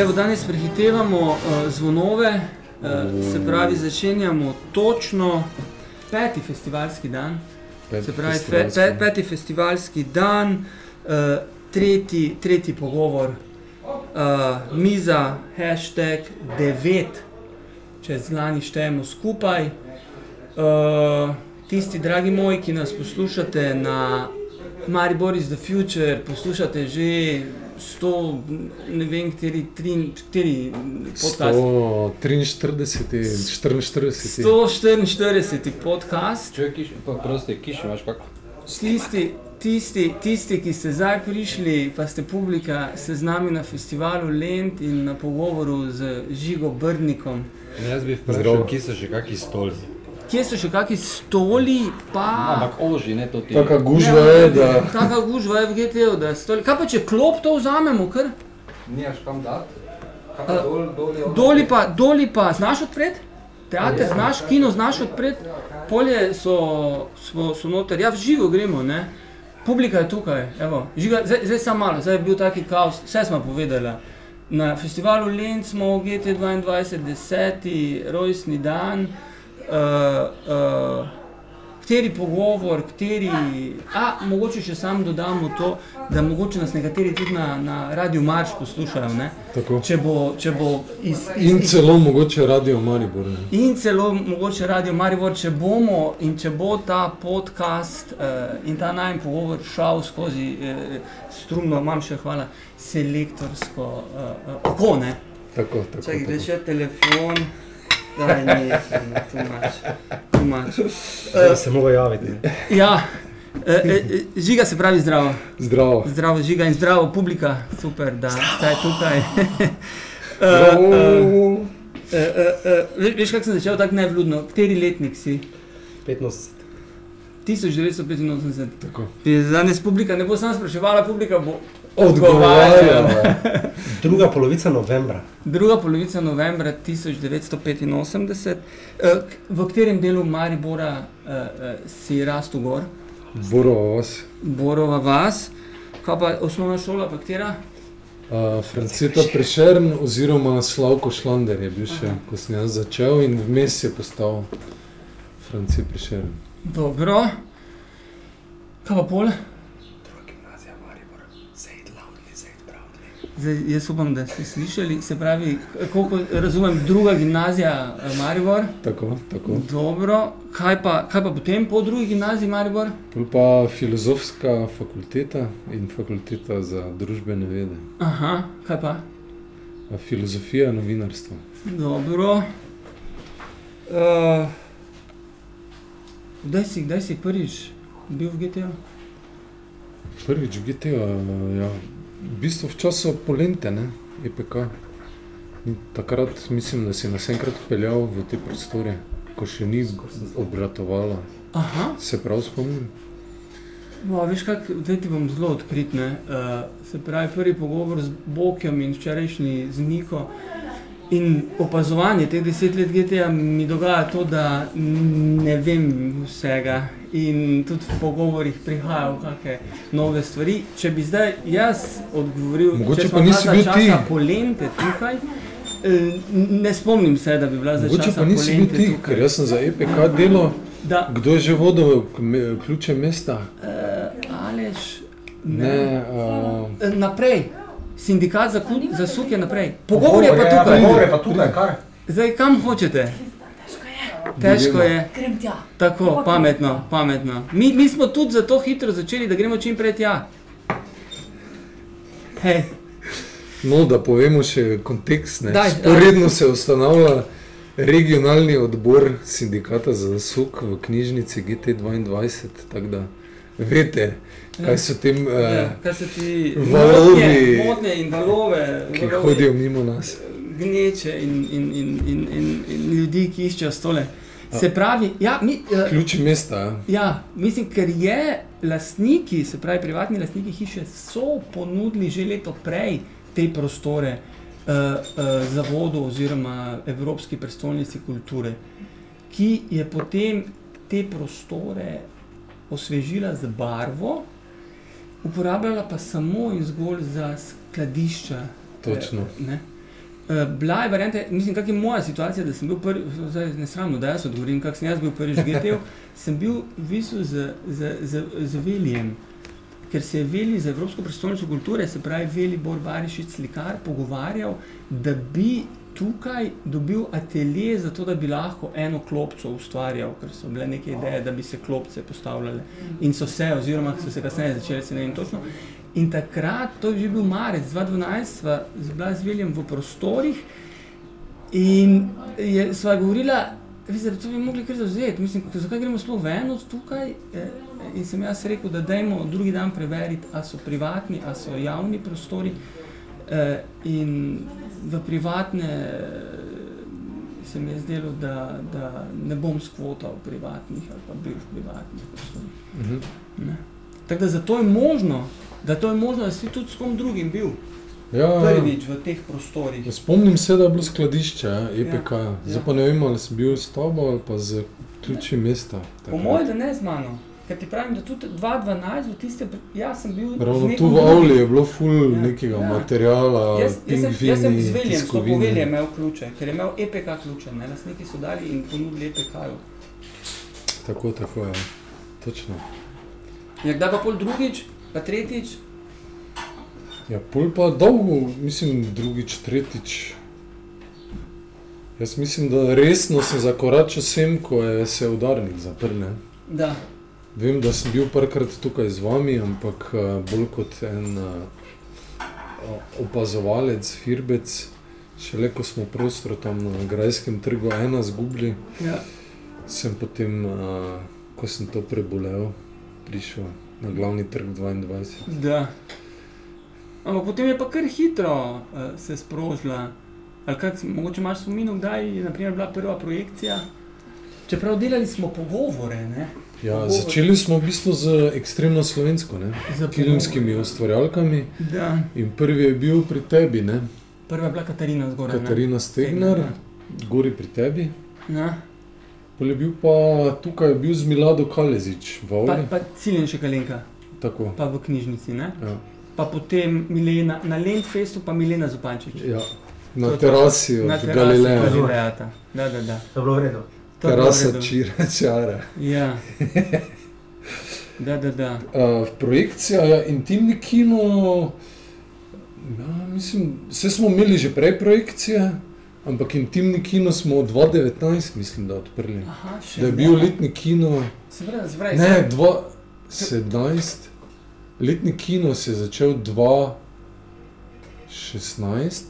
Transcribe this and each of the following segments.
Evo, danes prehitevamo uh, zvonove, uh, se pravi, začenjamo točno peti festivalski dan. Pet Se pravi, fe, festivalski. pe, peti festivalski dan, uh, tretji, tretji pogovor, uh, miza, hashtag 9, če z lani štejemo skupaj. Uh, tisti, dragi moji, ki nas poslušate na Maribor is the Future, poslušate že 100, ne vem, kateri, tri- kateri podcast. 143, 44. 144 podcast. Če je kiš, pa prosti, kiš imaš kako? Tisti, tisti, tisti, ki ste zdaj prišli, pa ste publika, ste z nami na festivalu Lent in na pogovoru z Žigo Brnikom. Jaz bi vprašal, kje so še kakšni stoli. Kje so še kakšni stoli, pa. Ampak oži, ne to ti. Taka gužva je, da Taka gužva je v GT-u, da je stoli. Kaj pa če klop to vzamemo, kar? Nimaš kam dati? Kaj pa dol, dol je? Doli pa, doli pa, znaš odpret? Teater znaš, kino znaš odpret, polje so, so, so noter, ja v živo gremo, ne? Publika je tukaj, evo, žiga, zdaj, zdaj samo malo, zdaj je bil taki kaos, vse smo povedali. Na festivalu Lent smo v GT22, 10. rojstni dan, uh, uh, kateri pogovor, kateri, a mogoče še sam dodamo to, da mogoče nas nekateri tudi na, na Radio Marš poslušajo. Če bo, če bo iz, iz, In celo mogoče radio Maribor. Ne. In celo mogoče radio Maribor, če bomo in če bo ta podcast uh, in ta najmen pogovor šel skozi uh, strumno, imam še hvala, selektorsko uh, uh, oko, ne? Tako, tako. Čakaj, tako. gre še telefon. Daj, ne, tu imaš. Tu imaš. Zdaj bi se lahko javiti. Ja, e, e, žiga se pravi zdravo. Zdravo. Zdravo, žiga in zdravo, publika, super, da ste tukaj. Uh, uh, uh, uh, veš, kako sem začel tako nevludno? Kateri letnik si? 85. 1985. Tako. Danes publika ne bo samo spraševala, publika bo Odgovarjala. Druga polovica novembra. Druga polovica novembra 1985. Uh, v katerem delu Maribora uh, uh, si rastel gor? Borova vas. Borova vas. Kaj pa osnovna šola, pa katera? Uh, Franceta Prešern oziroma Slavko Šlander je bil še, ko sem jaz začel in vmes je postal Franci Prešern. Dobro. Kaj pa pol? Druga Zdaj, jaz upam, da ste slišali. Se pravi, koliko razumem, druga gimnazija eh, Maribor. Tako, tako. Dobro. Kaj pa, kaj pa potem po drugi gimnaziji Maribor? Pol pa filozofska fakulteta in fakulteta za družbene vede. Aha, kaj pa? Filozofija novinarstva. Dobro. Uh, kdaj, si, kdaj si prvič bil v GTO? Prvič v GT, ja, v bistvu v času polente, ne, EPK. In takrat mislim, da si nas enkrat peljal v te prostore, ko še ni obratovalo. Aha, Se prav spomnim? no, veš kak, zdaj ti bom zelo odkrit. ne. Uh, se pravi, prvi pogovor z Bokjem in včerajšnji z Niko. In opazovanje teh deset let GTA mi dogaja to, da ne vem vsega. In tudi v pogovorih prihajajo kakšne nove stvari. Če bi zdaj jaz odgovoril, Mogoče če pa nisi bil ti. polente tukaj, eh, ne spomnim se, da bi bila za Mogoče časa pa nisi bil polente ti, tukaj. ker jaz sem za EPK delal. Da, Kdo je že vodil ključe mesta? uh, Aleš, Ne, uh, Eh, Naprej, sindikat za, ku- za suke naprej. Pogovor je pa tukaj. Pogovor je pa tukaj, kar? Zdaj kam hočete? Težko je. Tako, pametno, pametno. Mi, mi smo tudi zato hitro začeli, da gremo čim prej tja. Hej, no, da povemo še kontekst. Sporedno se ustanavlja regionalni odbor sindikata za zasuk v knjižnici GT22, tako da veste, kaj so tem, ja, uh, kaj se ti valovi, motnje, motnje in valove, ki valove hodijo mimo nas. gneče in, in, in, in, in, in ljudi, ki iščejo stole. Se pravi, ja, mi, uh, Ključi mesta. Ja. Ja, mislim, ker je lastniki, se pravi, privatni lastniki hiše, so ponudili že leto prej te prostore uh, uh, zavodu oziroma Evropski prestolnici kulture, ki je potem te prostore osvežila z barvo, uporabljala pa samo in zgolj za skladišča. Točno. Eh, ne. Uh, bila je varianta, mislim, kak je moja situacija, da sem bil prvi, zdaj ne sramno, da jaz odgovorim, kak sem jaz bil prvi žgetel, sem bil v bistvu z, z, z, z Velijem, ker se je Veli za Evropsko prestolnico kulture, se pravi Veli Bor Barišič slikar, pogovarjal, da bi tukaj dobil atelje za to, da bi lahko eno klopco ustvarjal, ker so bile neke ideje, da bi se klopce postavljale in so se, oziroma so se kasneje začele, se ne vem točno. In takrat, to je že bil marec 2012, sva bila z Viljem v prostorih in je, sva govorila, da to bi mogli kar zavzeti, mislim, zakaj gremo sploh v eno tukaj. Eh, In sem jaz rekel, da dajmo drugi dan preveriti, ali so privatni, ali so javni prostori. Eh, in v privatne eh, se mi je zdelo, da, da ne bom skvotal privatnih ali pa bivš privatnih prostorih. Mhm. Ne. Tako da zato je možno, da to je možno, da si tudi s kom drugim bil Ja, prvič v teh prostorih. Spomnim se, da je bilo skladišče, ja, EPK. Ja. Zdaj pa ne vem, ali sem bil s tabo ali pa z ključi mesta. Po mojem, da ne z mano. Ker ti pravim, da tudi 2012, v tiste, jaz sem bil. z Ravno nekom tu v. Avli je bilo ful Ja, nekega ja. materiala, Jaz, jaz, sem, jaz sem z Veljem, s to tiskovine. poveljem imel ključe, ker je imel EPK ključe, ne, lastniki so dali in ponudili EPK-ju. Tako, tako je. Točno. Ja, kdaj pa pol drugič, pa tretjič, Ja, pol pa dolgo, mislim, drugič, tretjič. Jaz mislim, da resno sem zakoračil sem, ko je se udarnik zaprl. da. Vem, da sem bil parkrat tukaj z vami, ampak eh, bolj kot en eh, opazovalec, firbec. Šele ko smo prostor tam na Grajskem trgu ena zgubili, Ja. sem potem, eh, ko sem to prebolel, prišel na glavni trg 22. Da. Ampak potem je pa kar hitro uh, se sprožila. Ali kak, mogoče imaš spomin, kdaj je naprimer, bila prva projekcija? Čeprav delali smo pogovore, ne? Ja, začeli smo v bistvu z ekstremno slovensko, ne? Za filmskimi ustvarjalkami. Da. In prvi je bil pri tebi, ne? Prva je bila Katarina zgoraj. ne? Katarina Stegner, gori pri tebi. Ja. Je bil pa tukaj je bil z Milado Kalezič, v Pa, pa Ciljen še Kalenka, Tako. pa v knjižnici, ne? Ja. Pa potem Milena, na Lendfestu pa Milena Zupančič. Ja. Na terasi od Na terasi Galileja. Da, da, da. To je bilo v Terasa čira čara. Ja. Da, da, da. Uh, projekcija je intimni kino. Ja, mislim, vse smo imeli že prej projekcije, ampak intimni kino smo od 2019, mislim, da odprli. Aha, še Da je ne. bil letni kino. Se pravi, se pravi, Ne, 2017, letni kino se je začel 2016,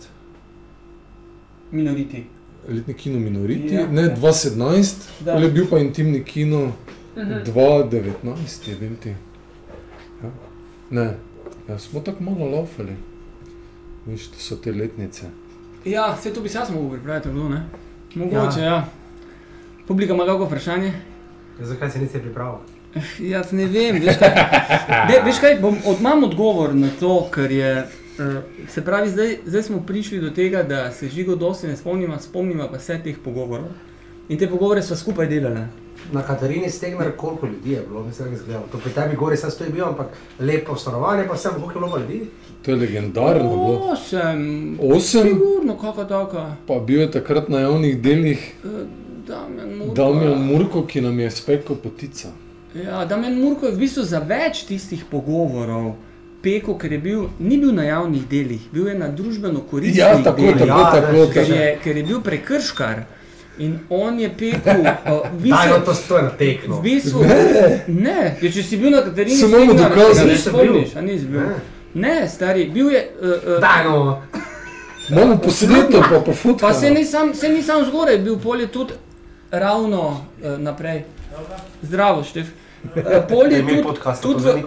minoriti. Letni kino Minoriti, Ja. ne 2017, Da. ali je bil pa intimni kino Mhm. 2019, je bil ti. Ja. Ne, ja, smo tako malo laufali. Veš, to so te letnice. Ja, vse to bi se jaz mogel pripraviti, bilo, ne? Mogoče, ja. ja. Publika ima kako vprašanje? Zakaj se nisi pripravil? Jaz ne vem, veš kaj, De, veš kaj bom, od, imam odgovor na to, ker je, uh, se pravi, zdaj, zdaj smo prišli do tega, da se žigo dosti ne spomnimo, spomnimo pa vse teh pogovorov. In te pogovore smo skupaj delali. Na Katarini Stegner koliko ljudi je bilo, mislim, da je izgledalo. To pri tebi gori sem stoji bil, ampak lepo stanovanje, pa sem koliko bilo pa ljudi. To je legendarno bilo. Osem, Osem, sigurno, kakva taka. pa bil je takrat na javnih delih Damjan Murko. Damjan Murko, ki nam je spekel potica. Ja, Damjan Murko je v bistvu za več tistih pogovorov pekel, ker je bil, ni bil na javnih delih, bil je na družbeno koristnih Ja, tako, delih. tako, Ja, tako. veš, ker tako. je, ker je bil prekrškar in on je pekel. Uh, v Daj, no bistvu, to stoji na tekno. v bistvu, ne, ja, če si bil na Katarini, dokaz. se ga ne Nisem bil. nisi bil. Ne. Ne, stari, bil je. Uh, uh, Daj, no. Imamo posneto, pa po fotku. Pa se ni sam, se ni sam zgoraj, bil pol je tudi ravno uh, naprej. Zdravo, Štef. Uh, pol je Ime tudi, podcasta, tudi v- tudi-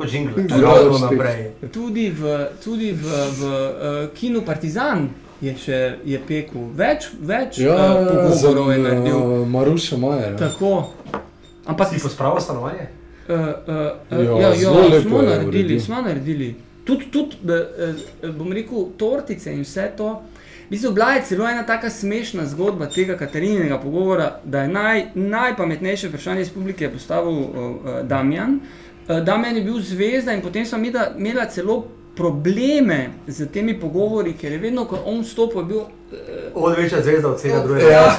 tudi v, tudi v, v uh, kinu Partizan je še je pekel. Več, več Ja, uh, za pogovorov je naredil. uh, Maruša Majer. Tako. Ampak Si pospravil stanovanje? Uh, uh, Ja, uh, ja, zelo ja, lepo smo naredili, smo naredili. Tudi, tud, uh, bom rekel, tortice in vse to. Bistvu bila je celo ena taka smešna zgodba tega Katarinega pogovora, da je naj, najpametnejše vprašanje iz publike postavil uh, uh, Damjan. Uh, Damjan je bil zvezda in potem smo imela, imela celo probleme z temi pogovori, ker je vedno, ko on vstopil, je bil Od večja zvezda od vsega Ja. drugega.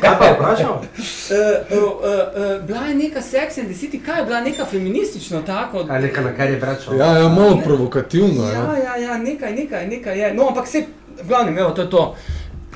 Kaj pa je vprašal? Uh, uh, uh, uh, bila je neka Sex and the City, kaj je bila neka feministična tako. Kaj neka na kar je vprašal? Ja, ja, malo provokativno. Ja, Ja. ja, ja, nekaj, nekaj, nekaj je. No, ampak se, v glavnem, evo, to je to.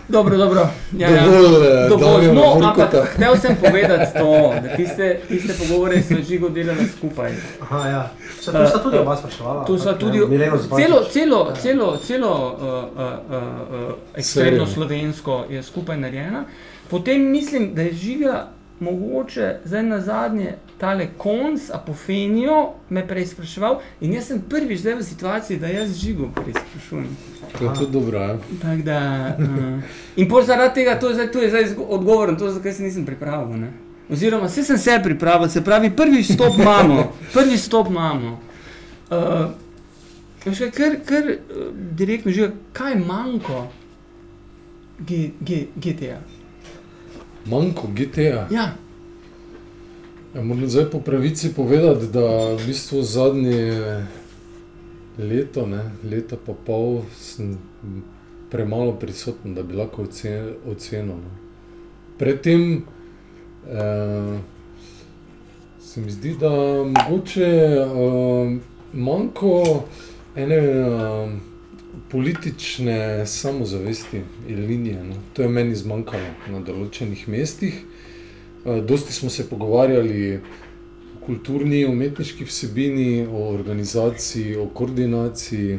Dobro, dobro. Ja, ja. Dovolj, eh, Dovolj. No, ampak hotel sem povedati to, da tiste, tiste pogovore smo žigo delali skupaj. Aha, ja. Se tu sta tudi oba spraševala. Tu ampak, tudi Zupančič. celo, celo, celo, celo uh, uh, uh, ekstremno Serijo. slovensko je skupaj narejena. Potem mislim, da je žiga mogoče zdaj na zadnje tale konc, apofenijo, me preizpraševal in jaz sem prvič zdaj v situaciji, da jaz žigo preizprašujem. To je tudi dobro. Ja. Tak da, uh, in pol zaradi tega, to je zdaj, to je zdaj odgovor, to zakaj se nisem pripravil. Ne? Oziroma, vse sem se pripravil, se pravi, prvi stop imamo, prvi stop imamo. Uh, veš kaj, kar, kar uh, direktno že, kaj je manjko G, G, GTA? Manjko GTA. Ja, Ja, moram zdaj po pravici povedati, da v bistvu zadnje leto, ne, leto pa pol, sem premalo prisoten, da bi lahko oce- ocenil. No. Predtem eh, se mi zdi, da mogoče eh, manjko ene eh, politične samozavesti in linije. No. To je meni zmanjkalo na določenih mestih. Eh, Dosti smo se pogovarjali kulturni, umetniški vsebini, o organizaciji, o koordinaciji.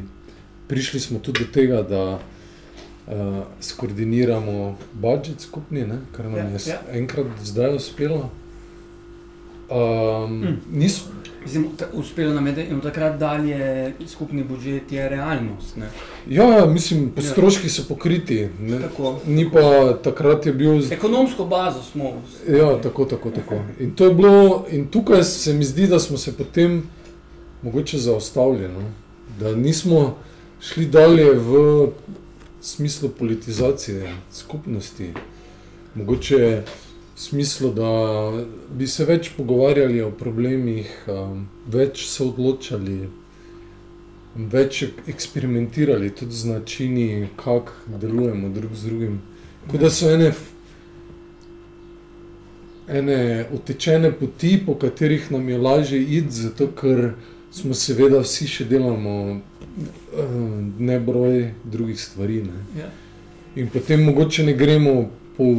Prišli smo tudi do tega, da uh, skoordiniramo budžet skupni, ne, kar nam Ja, je ja. enkrat zdaj uspelo. Um, Mm. mm. nis, mislim, ta, uspelo nam je, da in takrat dalje skupni budžet je realnost. Ne? ja, ja, mislim, Ja. stroški so pokriti. Ne, Tako. ni pa takrat je bil Ekonomsko bazo smo. Ja, tako, tako, tako. In, je bilo, in tukaj se mi zdi, da smo se potem mogoče zaustavili, no? da nismo šli dalje v smislu politizacije skupnosti. Mogoče v smislu, da bi se več pogovarjali o problemih, um, več se odločali, več eksperimentirali tudi z načini, kako delujemo drug z drugim. Kot da so ene ene utečene poti, po katerih nam je lažje iti, zato ker smo seveda vsi še delamo eh, nebroj drugih stvari. Ne. Ja. In potem mogoče ne gremo po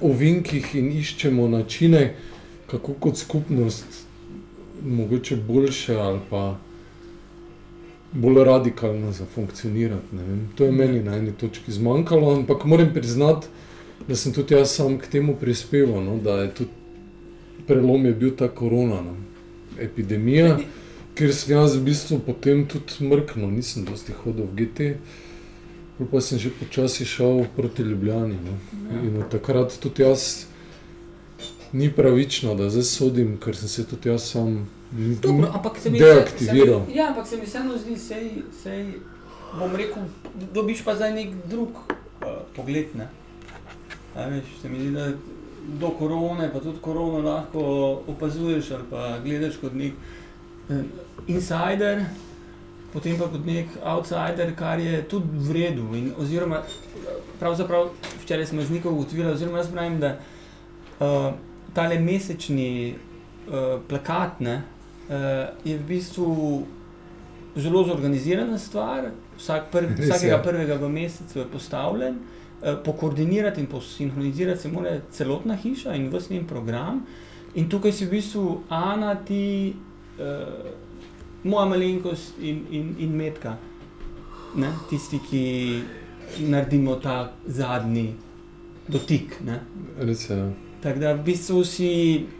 ovinkih in iščemo načine, kako kot skupnost mogoče boljše ali pa bolj radikalno zafunkcionirati. To je meni na eni točki zmanjkalo, ampak moram priznati, da sem tudi jaz sam k temu prispeval, no, da je tudi prelom je bil ta korona, no, epidemija, ker sem jaz v bistvu potem tudi mrknil, nisem dosti hodil v GT. Pa sem že počasi šel proti Ljubljani. No. In od takrat tudi jaz ni pravično, da zdaj sodim, ker sem se tudi jaz sam Dobro, ampak se mi deaktiviral. Se mi, ja, ampak se mi vseeno zdi, sej, sej, bom rekel, dobiš pa zdaj nek drug uh, pogled. Ne? A veš, se mi zdi, da do korone, pa tudi korono lahko opazuješ ali pa gledaš kot nek uh, insider, potem pa kot nek outsider, kar je tudi v redu. In, oziroma, pravzaprav včeraj smo z nekom ugotovili, oziroma jaz pravim, da uh, tale mesečni uh, plakat ne, uh, je v bistvu zelo zorganizirana stvar. Vsak prv, Res vsakega prvega v mesecu je postavljen. Uh, pokoordinirati in posinhronizirati se mora celotna hiša in vse njen program. In tukaj si v bistvu Ana, ti, uh, moja malenkost in, in, in Metka, ne? tisti, ki naredimo ta zadnji dotik. Res je. ja. Tako da v bistvu si,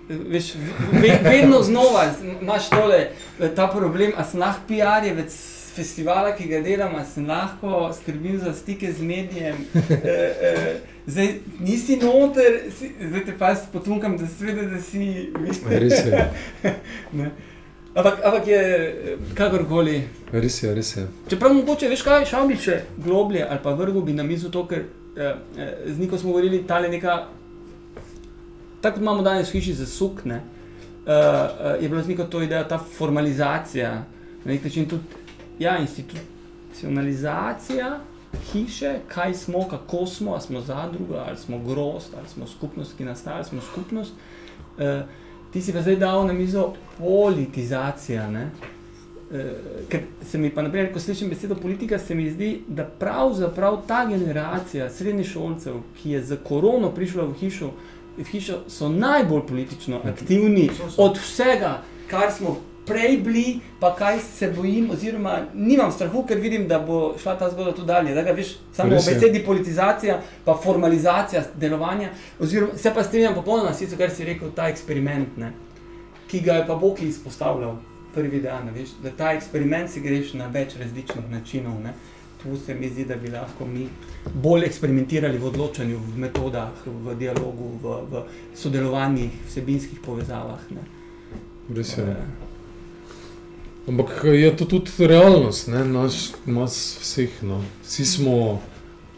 veš, ve, vedno znova imaš tole, ta problem, a sem lahko PR-jevec festivala, ki ga delam, a sem lahko skrbim za stike z medijem. E, e, zdaj nisi noter, si, zdaj te pa potunkam, da sveda, da si. Res je. Ampak, ampak je kakorkoli. Res je, res je. Čeprav mogoče veš kaj, šel bi še globlje ali pa vrgel bi na mizo to, ker eh, eh, z Niko smo govorili, tale neka, tako imamo danes v hiši za sukne, eh, eh, je bila z Niko to ideja, ta formalizacija, na nek način tudi, ja, institucionalizacija hiše, kaj smo, kako smo, ali smo zadruga, ali smo grost, ali smo skupnost, ki nastaja, ali smo skupnost. Uh, ti si pa zdaj dal na mizo politizacija. Ne? Uh, ker se mi pa, naprimer, ko slišim besedo politika, se mi zdi, da pravzaprav ta generacija srednješolcev, ki je za korono prišla v hišo, v hišo so najbolj politično aktivni so. od vsega, kar smo prej bili, pa kaj se bojim, oziroma nimam strahu, ker vidim, da bo šla ta zgodba tudi dalje. Da ga veš, samo v besedi politizacija, pa formalizacija delovanja. Oziroma, se pa strinjam popolnoma s tem, kar si rekel, ta eksperiment, ne, ki ga je pa Bog izpostavljal. Prvi dan, veš, da ta eksperiment si greš na več različnih načinov. Ne. Tu se mi zdi, da bi lahko mi bolj eksperimentirali v odločanju, v metodah, v dialogu, v, v sodelovanjih, vsebinskih povezavah. Ne. Res je. Eh, Ampak je to tudi realnost, ne, naš, nas vseh. No. Vsi smo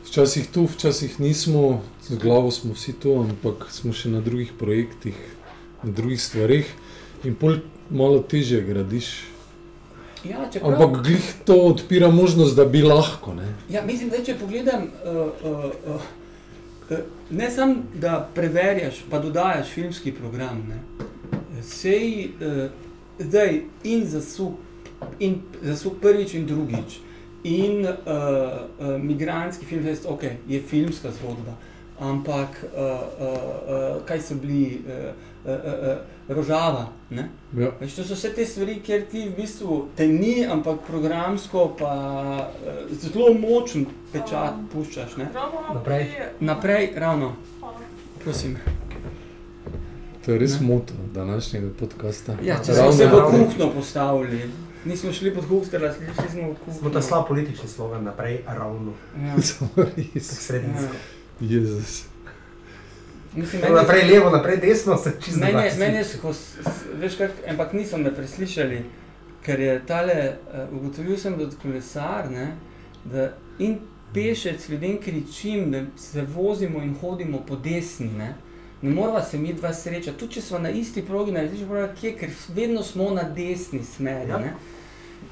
včasih tu, včasih nismo, z glavo smo vsi tu, ampak smo še na drugih projektih, na drugih stvarih in pol malo teže gradiš. Ja, čeprav, Ampak glih to odpira možnost, da bi lahko. Ne. Ja, mislim, da če pogledam, uh, uh, uh, ne samo da preverjaš, pa dodajaš filmski program, ne, sej uh, zdaj in zasuk, in zasuk prvič in drugič, in uh, uh, migranski film, vest, ok, je filmska zgodba, ampak uh, uh, uh, kaj so bili, uh, uh, uh, rožava, ne? Ja. Veš, to so vse te stvari, kjer ti v bistvu te ni, ampak programsko pa uh, zelo močen pečat puščaš. Ne? Naprej. Naprej, ravno, prosim. To je res Ne. moto današnjega podcasta. Ja, če smo se v kuhno postavili, nismo šli pod hustera, šli smo v kuhno. Smo ta slab politični slogan naprej, ravno, Ja. Samo res. sredinsko. Jezus. Mislim, Ja. Naprej levo, naprej desno, se čisto Meni je, drugače meni je veš kak, ampak nisem me preslišali, ker je tale, uh, ugotovil sem, da kolesar, ne, da in pešec ljudem kričim, da se vozimo in hodimo po desni, ne. Ne morava se mi dva srečati, tudi če smo na isti progi, na različnih progah, kje, ker vedno smo na desni smeri, Ja. ne.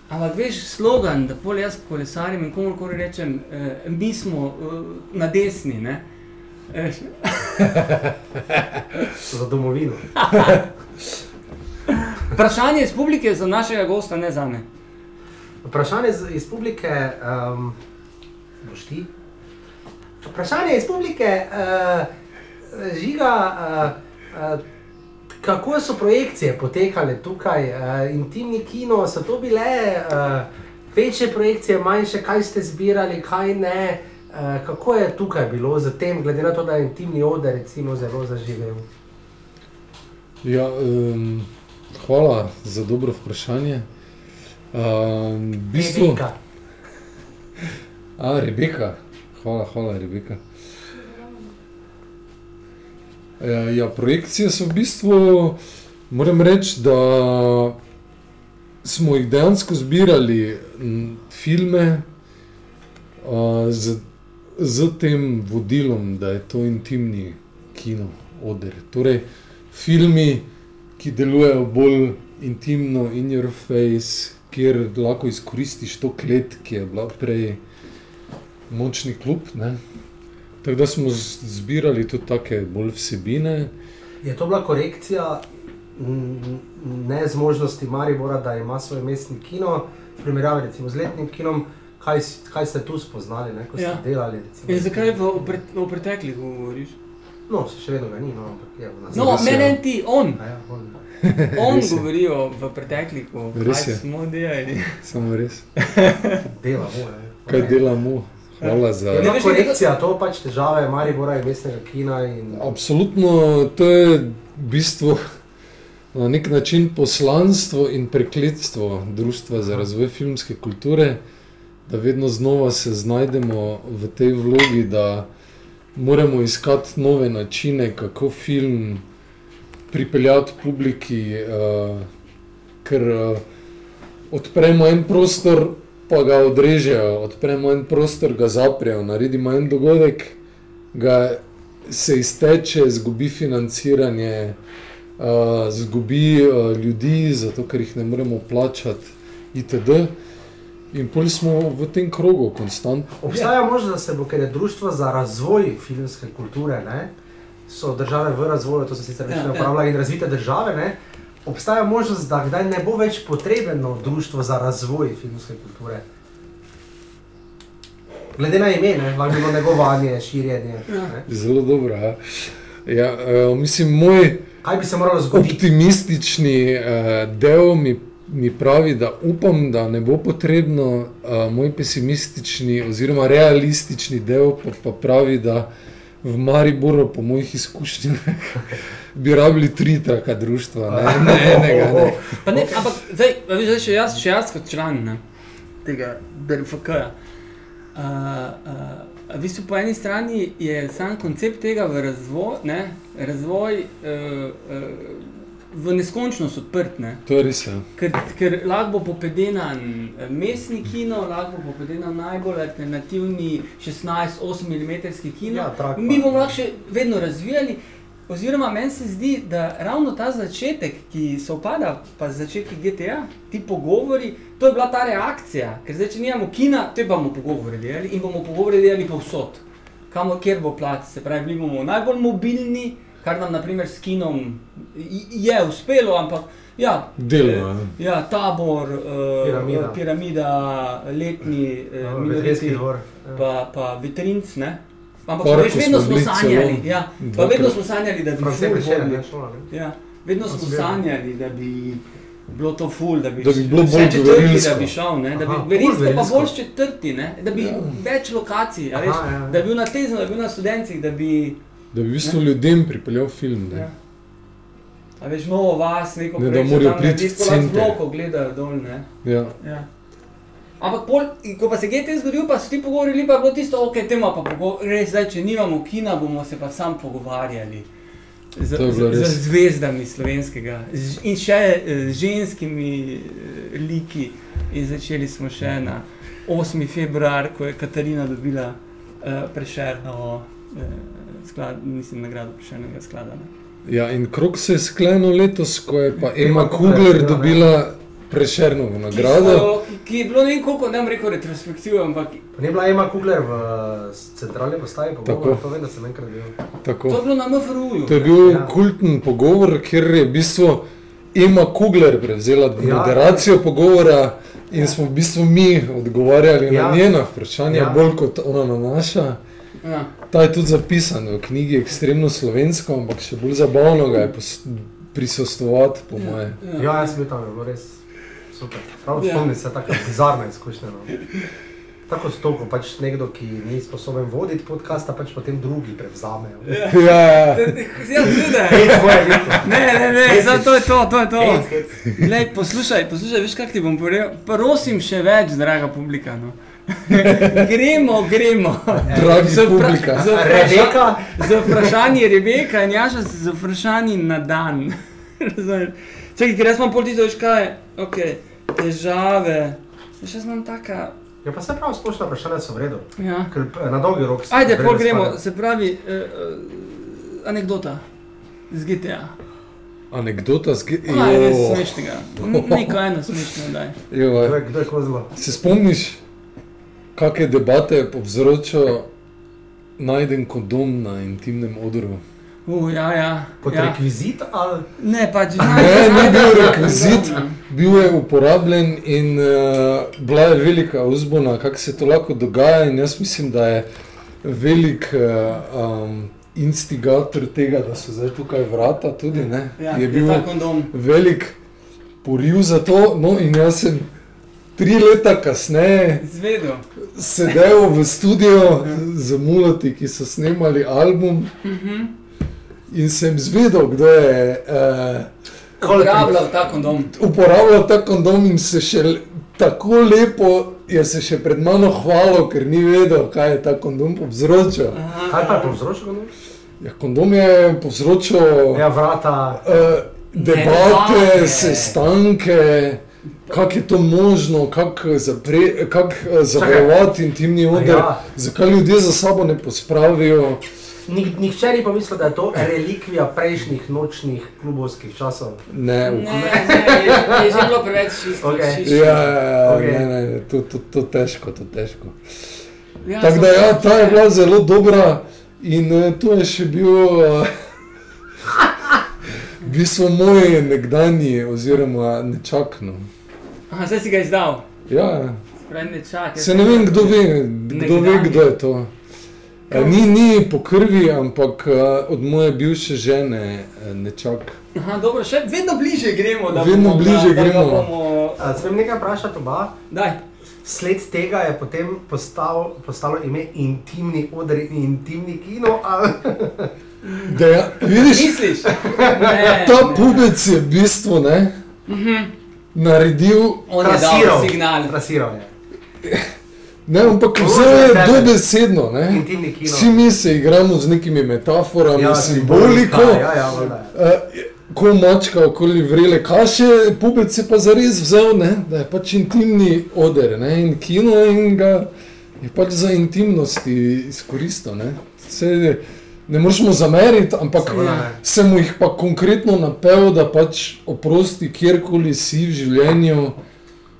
Ampak veš, slogan, da pol jaz kolesarim in komorkoli rečem, eh, mi smo eh, na desni, ne. Eh, Za domovino. Vprašanje iz publike za našega gosta, ne za me. Vprašanje iz, iz publike, um, boš ti? Vprašanje iz publike, uh, žiga, uh, uh, kako so projekcije potekale tukaj, uh, intimni kino, so to bile uh, večje projekcije, manjše, kaj ste zbirali, kaj ne. Uh, kako je tukaj bilo z tem, glede na to, da je intimni oder recimo zelo zaživel? Ja, um, hvala za dobro vprašanje. Um, v bistvu, Rebeka. A, Rebeka. Hvala, hvala, Rebeka. Ja, ja, projekcije so v bistvu, moram reči, da smo jih dejansko zbirali filme a, z, z tem vodilom, da je to intimni kino, oder. Torej, filmi, ki delujejo bolj intimno, in your face, kjer lahko izkoristiš to klet, ki je bila prej močni klub. Ne? Tako da smo zbirali tudi take bolj vsebine. Je to bila korekcija mm, nezmožnosti Maribora, da ima svoj mestni kino, v primerjavi recimo z letnim kinom, kaj, kaj ste tu spoznali, ne, ko ste Ja. delali? Recimo, In zakaj v, pre, o preteklih govoriš? No, se še vedno ga ni, no, ampak je v nas. No, je. ne, ne, ti, on. A Ja, on. On govori o v preteklih, kaj smo delali. Samo res. Dela, ne. Kaj delamo? Hvala za. Je Ne, bila korekcija, to pač težave Maribora in mestnega kina. In... Absolutno, to je v bistvu na nek način poslanstvo in prekletstvo Društva za razvoj filmske kulture, da vedno znova se znajdemo v tej vlogi, da moramo iskati nove načine, kako film pripeljati publiki, uh, ker uh, odpremo en prostor, pa ga odrežejo, odpremo en prostor, ga zaprejo, naredimo en dogodek, ga se izteče, izgubi financiranje, uh, izgubi uh, ljudi, zato ker jih ne moremo plačati, itd. In pol smo v tem krogu, konstantno. Obstaja možnost, da se bo, ker je društvo za razvoj filmske kulture, ne, so države v razvoju, to se sicer več Ja, ne ja. uporablja, in razvite države, ne, obstaja možnost, da kdaj ne bo več potrebno društvo za razvoj filmske kulture. Glede na ime, ne, lahko bi bilo negovanje, širjenje. Ne. Zelo dobro. Ja. Ja, uh, mislim, moj Kaj bi se moralo zgoditi? optimistični uh, del mi, mi pravi, da upam, da ne bo potrebno, uh, moj pesimistični oziroma realistični del pa, pa pravi, da v Mariboru, po mojih izkušnjah, bi rabili tri taka društva, ne, ne enega. Ne. Pa ne, ampak zdaj, zdaj še jaz, še jaz kot član ne, tega DRFK-ja. Uh, uh, v bistvu po eni strani je sam koncept tega v razvoj, ne, razvoj uh, uh, v neskončnost odprt. Ne. To je res. Ja. Ker, ker lahko bo popedenan eh, mestni kino, lahko bo popedenan najbolj alternativni 16-8 mm kino. Ja, trak Mi bomo lahko še vedno razvijali. Oziroma, meni se zdi, da ravno ta začetek, ki se opada, pa začetek GTA, ti pogovori, to je bila ta reakcija. Ker zdaj, če nimamo kina, te bomo pogovori delali in bomo pogovori delali povsod, kamor kjer bo plac. Se pravi, bili bomo najbolj mobilni, kar nam naprimer s kinom je uspelo, ampak ja. Delo. Ja. Tabor, uh, Piramida. piramida. letni, uh, No, minoriti, dvor. ja. pa, pa veterinc, ne. Ampak veš, vedno smo sanjali, ja, pa vedno smo sanjali, da bi hodili. ne, šola, ne. Ja, vedno smo bil. sanjali, da bi bilo to ful, da bi, Da bi bilo vse bolj četrti, da bi šel, ne, da bi verinsko pa bolj četrti, ne, da bi več lokacij, a veš, Aha, ja, ja. da bi bil na tezno, da bi bil na studencih, da bi, Da bi v bistvu ljudem pripeljal film. Ne. ja. A veš, novo vas, neko Ne, da projekcijo morajo tam priti narediti, v ko lahko z center. blokov gledajo dol, ne. Ja. Ja. Ampak, pol, ko pa se je GT zgodil, pa so ti pogovorili, pa je bilo tisto, ok, tema pa res zdaj, če nimamo kina, bomo se pa sam pogovarjali. Z, z, z zvezdami slovenskega z, in še eh, z ženskimi eh, liki. In začeli smo še na 8. februar, ko je Katarina dobila uh, prešerno, uh, sklad, mislim, nagrado prešernega sklada. Ne. Ja, in krok se je sklenil letos, ko je pa Ema Kugler Kugler dobila, Ki, nagrado. Ki je bilo ne vem koliko, ne bom rekel retrospektivo, ampak Pa Ni bila Ema Kugler v centralni postaji, pa Tako. to vem, da sem enkrat bil. to je Tako. bilo na MFRU-ju. To je bil Ja. kulten pogovor, kjer je v bistvu Ema Kugler prevzela Ja. moderacijo pogovora in smo v bistvu mi odgovarjali Ja. na njena vprašanja, Ja. bolj kot ona na naša. Ja. Ta je tudi zapisan v knjigi ekstremno slovensko, ampak še bolj zabavno ga je prisostvovati, po moje. Ja, jaz sem tam, res super. Prav Ja. spomnim se, tako bizarna izkušnja. No. Tako s to, ko pač nekdo, ki ni sposoben voditi podcasta, pač potem drugi prevzamejo. Ja, ja. Ja, tvoje liko. Ne, ne, ne, zdaj to je to, to je to. Glej, poslušaj, poslušaj, veš kak ti bom povedal? Prosim še več, draga publika. No. gremo, gremo. Dragi Z vpra- publika. z vpraša- Rebeka, Z vprašanji Rebeka in Jaša z vprašanji na dan. Razumeš? Čakaj, ker jaz imam pol tisto, veš kaj, ok, težave. Veš, jaz imam taka, Ja, pa se pravi, splošna vprašanja so v redu. ja. Ker eh, na dolgi rok se Ajde, pol gremo, spada. se pravi, uh, uh, anekdota z GTA. Anekdota z G. Kaj je res Jo. smešnega? N- Neko eno smešno daj. Jo, Kdo je, kdo je kozlo? Se spomniš, kakšne debate je povzročil najden kondom na intimnem odru? Uh, ja, ja. Kot ja. rekvizit ali? Ne, pač Ne, ni bil rekvizit, bil je uporabljen in uh, bila je velika uzbuna, kako se to lahko dogaja. In jaz mislim, da je velik uh, um, instigator tega, da so zdaj tukaj vrata tudi. Ne, Ja, je je bil kondom. velik poriv za to. No, in jaz sem tri leta kasneje Izvedel. sedel v studiu z mulati, ki so snemali album. In sem zvedel, kdo je uh, Uporabljal ta kondom. uporabljal ta kondom in se še tako lepo je se še pred mano hvalil, ker ni vedel, kaj je ta kondom povzročil. Aha. Kaj pa je povzročilo? no? Ja, kondom je povzročil Ja, vrata. uh, debate, Debate. sestanke. Kako je to možno, kako kako, eh, zavarovati intimni oder, Ja. zakaj ljudje za sabo ne pospravijo Nik, nihče ni pomislil, da je to relikvija prejšnjih nočnih klubovskih časov. Ne, Ne, ne, je, že bilo preveč čisto. Okej. čisto. Ja, ja, Okej. ne, ne, to, to, to težko, to težko. Ja, Tako da ja, ta je bila zelo dobra in uh, tu je še bil uh, v bistvu moj nekdanji oziroma nečak. No. Aha, zdaj si ga izdal. Ja, Spravi nečak. se ne vem, kdo ve, kdo ve, Nekdanji. kdo je to. Eh, Ni, ni po krvi, ampak uh, od moje bivše žene eh, nečak. Aha, dobro, še vedno bliže gremo. Da Vedno bomo, bliže da, gremo. ga bomo, A, Smem nekaj vprašati oba? daj. Sled tega je potem postal, postalo ime intimni oder in intimni kino. ali- Da, ja, vidiš, Misliš? Ne, ta ne. pubec je v bistvu ne, naredil, On je dal Trasiral. signal. Trasiral je. ne, ampak vse je dobesedno. Vsi mi se igramo z nekimi metaforami, ja, simboliko. Ja, ja, valjda. Uh, ko mačka okoli vrele kaše, pubec je pa zares vzel, ne, da je pač intimni oder ne, in kino in ga je pač za intimnosti izkoristil. Ne. Se, ne moremo zameriti, ampak sem mu jih pa konkretno napel, da pač oprosti kjerkoli si v življenju.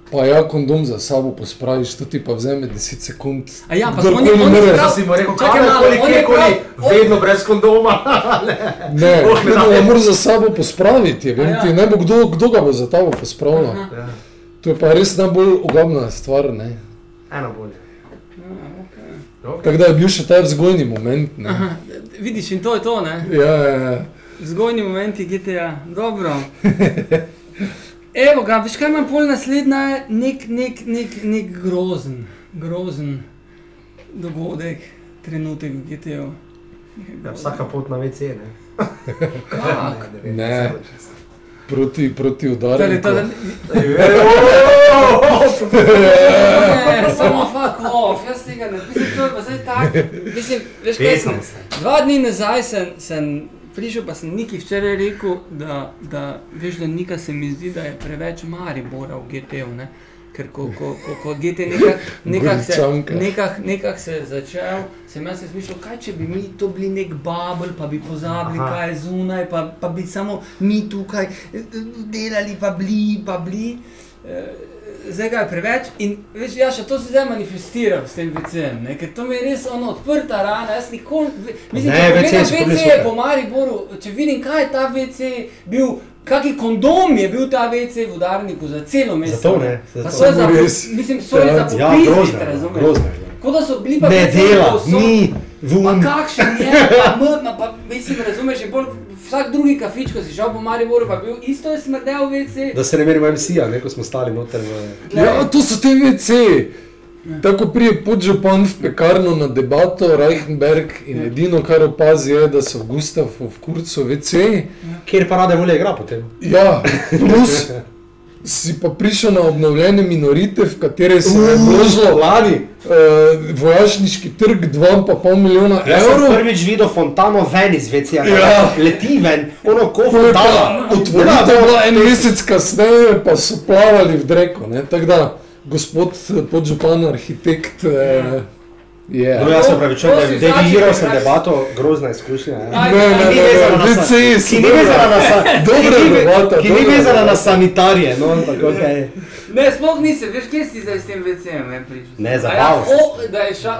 Pa ja, kondom za sabo pospraviš, to ti pa vzame 10 sekund. A ja, pa Kdorkoli on je- on je more- prav- Si mu rekel, Čakaj malo, on je kjerkoli, on- vedno brez kondoma. Ne, Oh, ne daj. ga moraš za sabo pospraviti, vem A ti, ja. ne bo kdo, kdo ga bo za tabo pospravil. Ja, To je pa res najbolj ogabna stvar. Ne. Eno bolje. Okay. Tako da je bil še ta vzgojni moment. Ne. Aha, vidiš, in to je to, ne? Ja, ja, ja. Zgojni momenti GTA, dobro. Evo ga, veš kaj imam pol naslednja, nek, nek, nek, nek grozen, grozen dogodek, trenutek v GTA-ju. Ja, vsaka pot na WC, ne? Kak? Ne. Proti, proti Torej, udarniku. to, Ej, ne, samo fuck off, jaz tega ne, mislim, to je pa zdaj tak, mislim, veš kaj sem, dva dni nazaj sem, sem prišel, pa sem Niki včeraj rekel, da, da veš, da Nika se mi zdi, da je preveč Maribora v GT-u, ne. Ker ko, ko, ko, ko GT nekak, nekak, se, nekak, nekak se je začel, sem jaz mislil, kaj če bi mi to bili nek bubble, pa bi pozabili, Aha. kaj je zunaj, pa, pa bi samo mi tukaj eh, delali, pa bili, pa bili. Eh, Zdaj ga je preveč in veš, ja, še to se zdaj manifestira s tem VC-jem, ker to mi je res ono odprta rana, jaz nikoli, mislim, Ne, če bili WC super. po Mariboru, če vidim, kaj je ta WC bil, kaki kondom je bil ta WC v udarniku za celo mesto. Zato ne, Pa zato. so za, mislim, so za Ja, Ja, je, razumeš? je. Kot da so bili pa Ne dela, ni, Pa vun. kakšen je, pa mrtna, pa mislim, razumeš, je bolj vsak drugi kafič, ko si šel po Mariboru, pa bil isto je smrdel WC. Da se ne merimo MC-ja, ne, ko smo stali noter v... Ja, to so te WC. Tako prije podžupan v pekarno na debato, Reichenberg in edino, kar opazi, je, da so v Gustavu v Kurcu WC. Kjer pa rade volje igra potem. Ja, plus si pa prišel na obnovljene minorite, v katere se je vložilo Lani. uh, vojašniški trg 2,5 milijona sem evrov. prvič videl fontano ven iz WC-ja. Ja. Leti ven, ono ko fontana. Otvoritev je bila en mesec kasneje, pa so plavali v Dreku. ne. Tako da, gospod eh, podžupan, arhitekt, eh, je. No, jaz se upravičujem, da deviral znači, sem da- debato, grozna izkušnja. ja. Ne, ne, ni ne, vezana ne, na sa- WC so ki ni dobra. vezana na sa- Dobra ki ni ve- debata, Ki ni dobra vezana debata. na sanitarije, no, tako okay. Ne, sploh nisi, veš, kje si zdaj s tem WC-jem, ne prišel. Ne, A ja, zabaval sem o,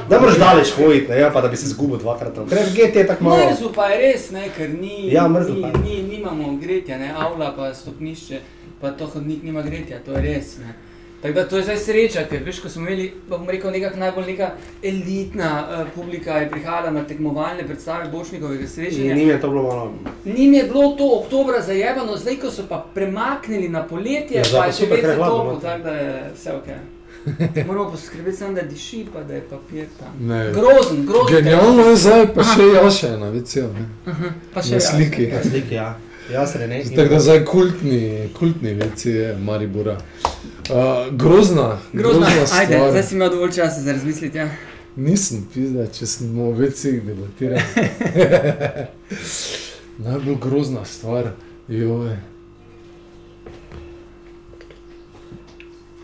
da je moraš daleč hoditi, ne, ja, pa da bi se zgubil dvakrat. tam. Ker GT je tako malo. Mrzlo pa je res, ne, ker ni, Ja, mrzlo ni, pa je. ni, nimamo gretja, ne, avla pa stopnišče, pa to hodnik nima gretja, to je res. Ne. Tako da to je zdaj sreča, ker veš, ko smo imeli, pa bom rekel, nekak najbolj neka elitna uh, publika je prihajala na tekmovalne predstave Bošnikovega In srečanja. njim je to bilo malo. Njim je bilo to oktobra zajebano, zdaj ko so pa premaknili na poletje, Ja, pa je še več hladno topo, noter. tako da je vse ok. Moramo poskrbeti samo, da diši, pa da je papir tam. Ne. Grozen, grozen. Genialno je zdaj, pa še Jaša je na WC-ju, ne, Pa še na ja. sliki. Na sliki, ja. Jaz se ne. Tako da zdaj kultni, kultni WC je Maribora. Uh, grozna, Grozna, grozna ajde, stvar. zdaj si imel dovolj časa za razmisliti. Ja. Nisem pizda, če sem o WC-jih debatiral. Najbolj grozna stvar, joj.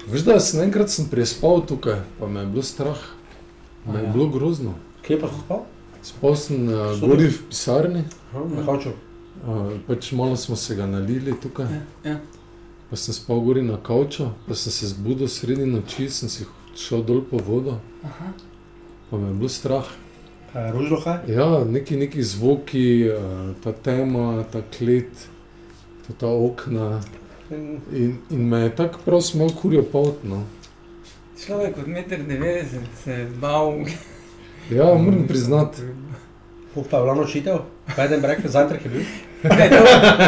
Veš, da sem enkrat sem prespal tukaj, pa me je bilo strah. Me je bilo grozno. Kje pa si spal? Spal sem uh, gori v pisarni, Aha, Na kavču. Uh, pač malo smo se ga nalili tukaj. Ja, ja. Pa sem spal gori na kavču, pa sem se zbudil sredi noči, sem si šel dol po vodo, Aha. pa me je bilo strah. Kaj je kaj? Ja, neki, neki zvoki, ta tema, ta klet, ta, ta okna. In, in me je tako prav smel kurijo pot. No. Človek od 1,90 m se je bal. Ja, moram priznati. Kuh pa je bila nočitev? Bed and breakfast, zajtrk je bil? Ne, to,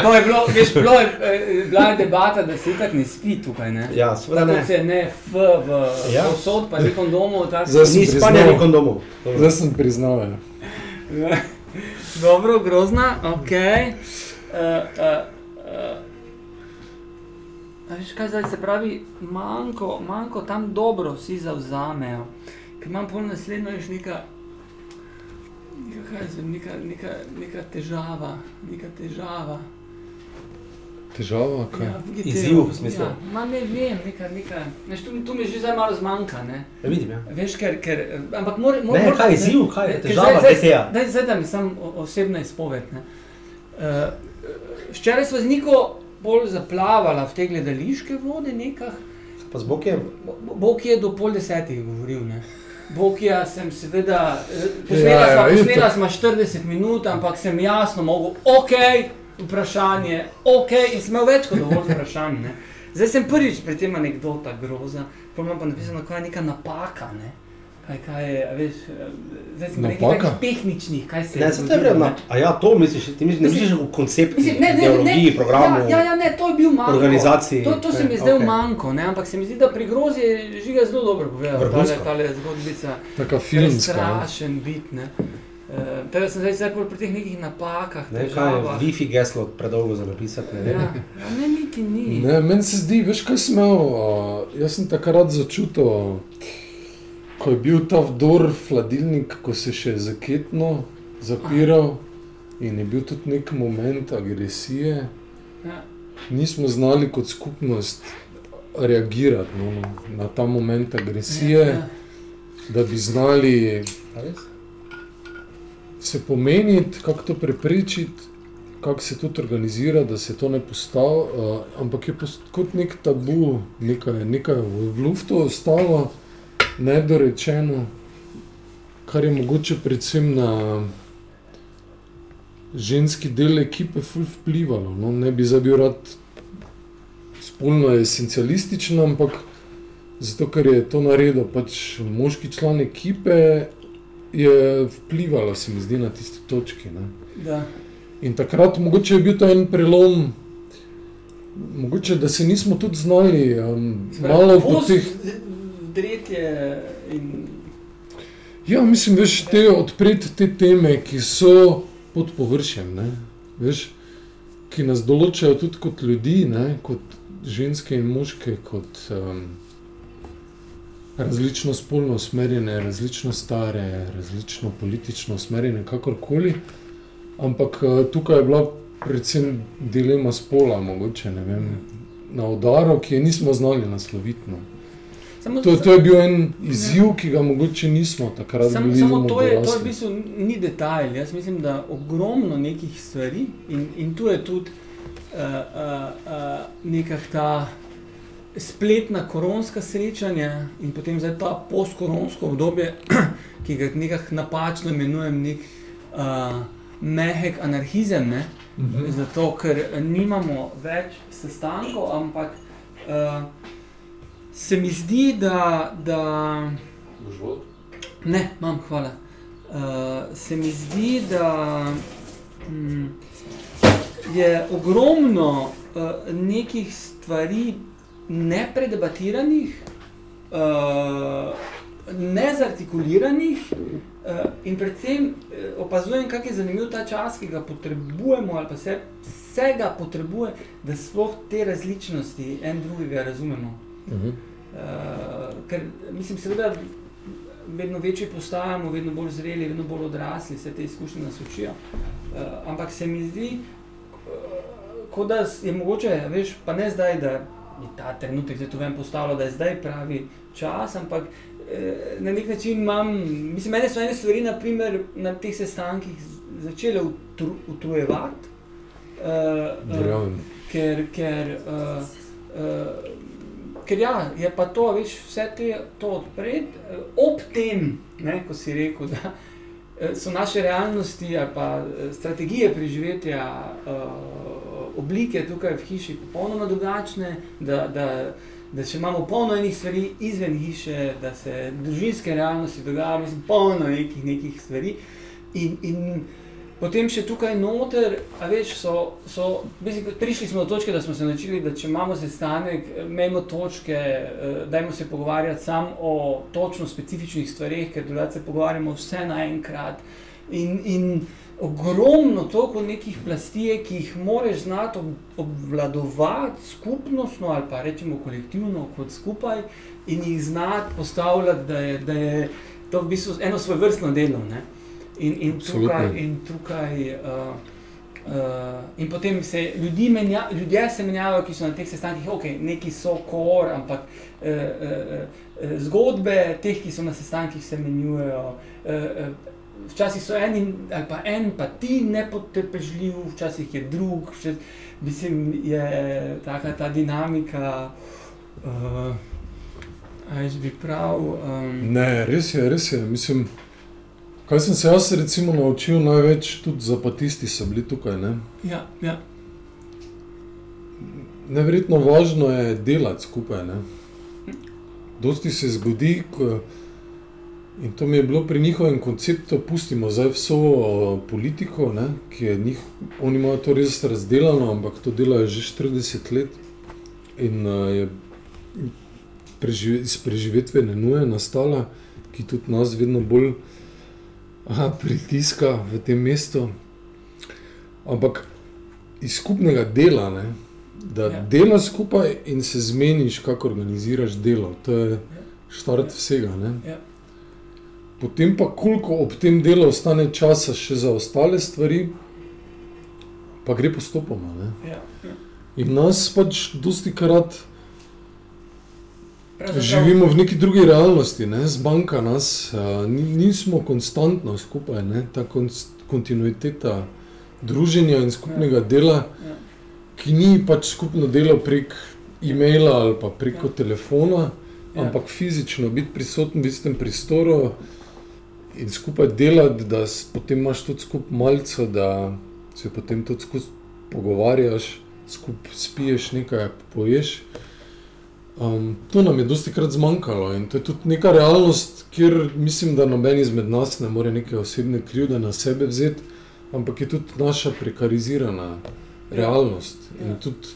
to je bilo, veš, bilo je, eh, bila je debata, da se itak ne spi tukaj, ne? Ja, seveda ne. se ne F v Ja. posod, pa ni kondomov, tako Zdaj sem Ni spanja, ni kondomov. Zdaj sem priznal. Ja. Dobro, grozna, ok. Uh, uh, uh. A veš kaj zdaj se pravi, manjko, manjko tam dobro vsi zavzamejo. Ker imam pol naslednjo još neka, neka, kaj zvem, neka, neka, neka težava, neka težava. Težava, kaj? Ja, Izziv, v smislu? Ja, ma ne vem, neka, neka, veš, tu, tu mi že zdaj malo zmanjka, ne. Ja, vidim, ja. Veš, ker, ker ampak mora, mora, Ne, kaj je izziv, kaj je težava, zdaj- zdaj- DT-ja? Daj, zdaj da mi sam o- osebna izpoved. Ne. Uh, včeraj smo z Niko bolj zaplavala v te gledališke vode nekah. Pa z Bokiem? Bo- Bog je do pol desetih govoril. Ne. Bokija sem seveda, eh, Ja, posnela ja, sva, posnela sva 40 minut, ampak sem jasno mogel, ok, vprašanje, ok, in sem imel več kot dovolj vprašanj. Ne. Zdaj sem prvič pri tem anekdota groza, potem imam pa napisano, kaj je neka napaka. Ne. Kaj, kaj je, veš, zdaj sem nekaj takih tehničnih, kaj se Ne, je se to je vredno. ne. A ja, to misliš, ti misliš, ne misliš o konceptu, Mislim, ne, ne, ne, ideologiji, programu, Ja, ja, ja, ne, to je bil manjko. organizaciji. To, to se Ne, mi je zdaj okej. okay. manjko, ne? ampak se mi zdi, da pri grozi je žiga zelo dobro povedal. Tale, tale zgodbica, Taka filmska. ne. strašen bit. Ne? Uh, teda sem zdaj, zdaj bolj pri teh nekih napakah, Ne, kaj je. Wi-Fi geslo predolgo za napisati, ne. Ja, ja, ne, niti ni. Ne, meni se zdi, veš kaj sem imel. Uh, jaz sem takrat začutil, ko je bil ta vdor v hladilnik, ko se še zaketno zapiral in je bil tudi nek moment agresije. Ja. Nismo znali kot skupnost reagirati no, na ta moment agresije, Ja, da bi znali se pomeniti, kako to preprečiti, kako se tudi organizira, da se to ne postavi. Uh, ampak je post, kot nek tabu, nekaj, nekaj v luftu ostalo, nedorečeno, kar je mogoče predvsem na ženski del ekipe vplivalo. No, ne bi zdaj bil rad spolno esencialističen, ampak zato, ker je to naredil pač moški član ekipe, je vplivalo, se mi zdi, na. Ne. da. In takrat mogoče je bil to en prelom, mogoče da se nismo tudi znali um, malo po teh. Dretje in Ja, mislim, veš, te odpreti te teme, ki so pod površjem, ne, veš, ki nas določajo tudi kot ljudi, ne, kot ženske in moške, kot um, različno spolno usmerjene, različno stare, različno politično usmerjene, kakorkoli. Ampak uh, tukaj je bila predvsem dilema spola, mogoče ne vem, na udaru, ki je nismo znali nasloviti. No. Samo, To, to je bil en izziv, ki ga mogoče nismo takrat Sam, bili samo to je, to je v bistvu ni detajl. Jaz mislim, da ogromno nekih stvari in, in tu je tudi uh, uh, uh, neka ta spletna koronska srečanja in potem zdaj ta postkoronsko obdobje, ki ga nekako napačno imenujem nek uh, mehek anarhizem. Ne? Mhm. Zato, ker nimamo več sestankov, ampak uh, se mi zdi, da. da Ne, imam, hvala. Uh, se mi zdi, da mm, je ogromno uh, nekih stvari nepredebatiranih, uh, nezartikuliranih uh, in predvsem uh, opazujem, kako je zanimiv ta čas, ki ga potrebujemo, ali pa se, se ga potrebuje, da sploh te različnosti en drugega razumemo. Mhm. Uh, ker mislim, seveda, vedno večji postajamo, vedno bolj zreli, vedno bolj odrasli, vse te izkušnje nas učijo. Uh, ampak se mi zdi, uh, kot da je mogoče, veš, pa ne zdaj, da je ta trenutek, zdaj to vem postalo, da je zdaj pravi čas, ampak eh, na nek način imam, mislim, mene so ene stvari, naprimer, na teh sestankih začele utru, utrujevati. Uh, uh, ker, ker, uh, uh, ker ja, je pa to, veš, vse te, to odpred, uh, ob tem, ne, ko si rekel, da eh, so naše realnosti ali pa eh, strategije preživetja, uh, oblike tukaj v hiši popolnoma drugačne, da, da, da še imamo polno enih stvari izven hiše, da se družinske realnosti dogajajo, mislim, polno nekih, nekih stvari. In, in potem še tukaj noter, a veš, so, so mislim, prišli smo do točke, da smo se naučili, da če imamo sestanek, imamo točke, eh, dajmo se pogovarjati samo o točno specifičnih stvareh, ker drugače se pogovarjamo vse naenkrat. In, in ogromno toliko nekih plasti je, ki jih moraš znati ob, obvladovati skupnostno ali pa rečemo kolektivno kot skupaj in jih znati postavljati, da je, da je to v bistvu eno svoje vrstno delo. Ne? In, in Absolutno. tukaj, in, tukaj uh, uh, in potem se ljudi menja, ljudje se menjavajo, ki so na teh sestankih, ok, neki so kor, ampak uh, uh, uh, zgodbe teh, ki so na sestankih, se menjujejo. Uh, uh, Včasih so eni, ali pa en, pa ti nepotrpežljiv, včasih je drug, včas, mislim, je taka ta dinamika. Uh, Aj, bi prav. Um, Ne, res je, res je. Mislim, kaj sem se jaz recimo naučil največ, tudi zapatisti so bili tukaj. Ne? ja, ja, Neverjetno važno je delati skupaj. Ne? Dosti se zgodi, ko, in to mi je bilo pri njihovem konceptu, pustimo zdaj vso o, politiko, ne, ki je njih, oni imajo to res razdelano, ampak to delajo že 40 let in uh, je prežive, iz preživetvene nuje nastala, ki tudi nas vedno bolj pritiska v tem mestu. Ampak iz skupnega dela, ne, da Ja. ja. delaš skupaj in se zmeniš, kako organiziraš delo. To je štart vsega. Ne. ja, Potem pa, koliko ob tem delu ostane časa še za ostale stvari, pa gre postopoma. Ne. ja, ja. In nas pač dosti krat živimo v neki drugi realnosti, ne? zbanka nas, ni- nismo konstantno skupaj, ne? ta konst, kontinuiteta druženja in skupnega dela, Ja. ki ni pač skupno delo prek e-maila ali pa preko Ja. telefona, Ja. ampak fizično biti prisoten v istem prostoru in skupaj delati, da potem imaš tudi skupaj malce, da se potem tudi skupaj pogovarjaš, skupaj spiješ nekaj, poješ. Um, to nam je dosti krat zmanjkalo in to je tudi neka realnost, kjer mislim, da noben izmed nas ne more neke osebne krivde na sebe vzeti, ampak je tudi naša prekarizirana realnost. Ja. In tudi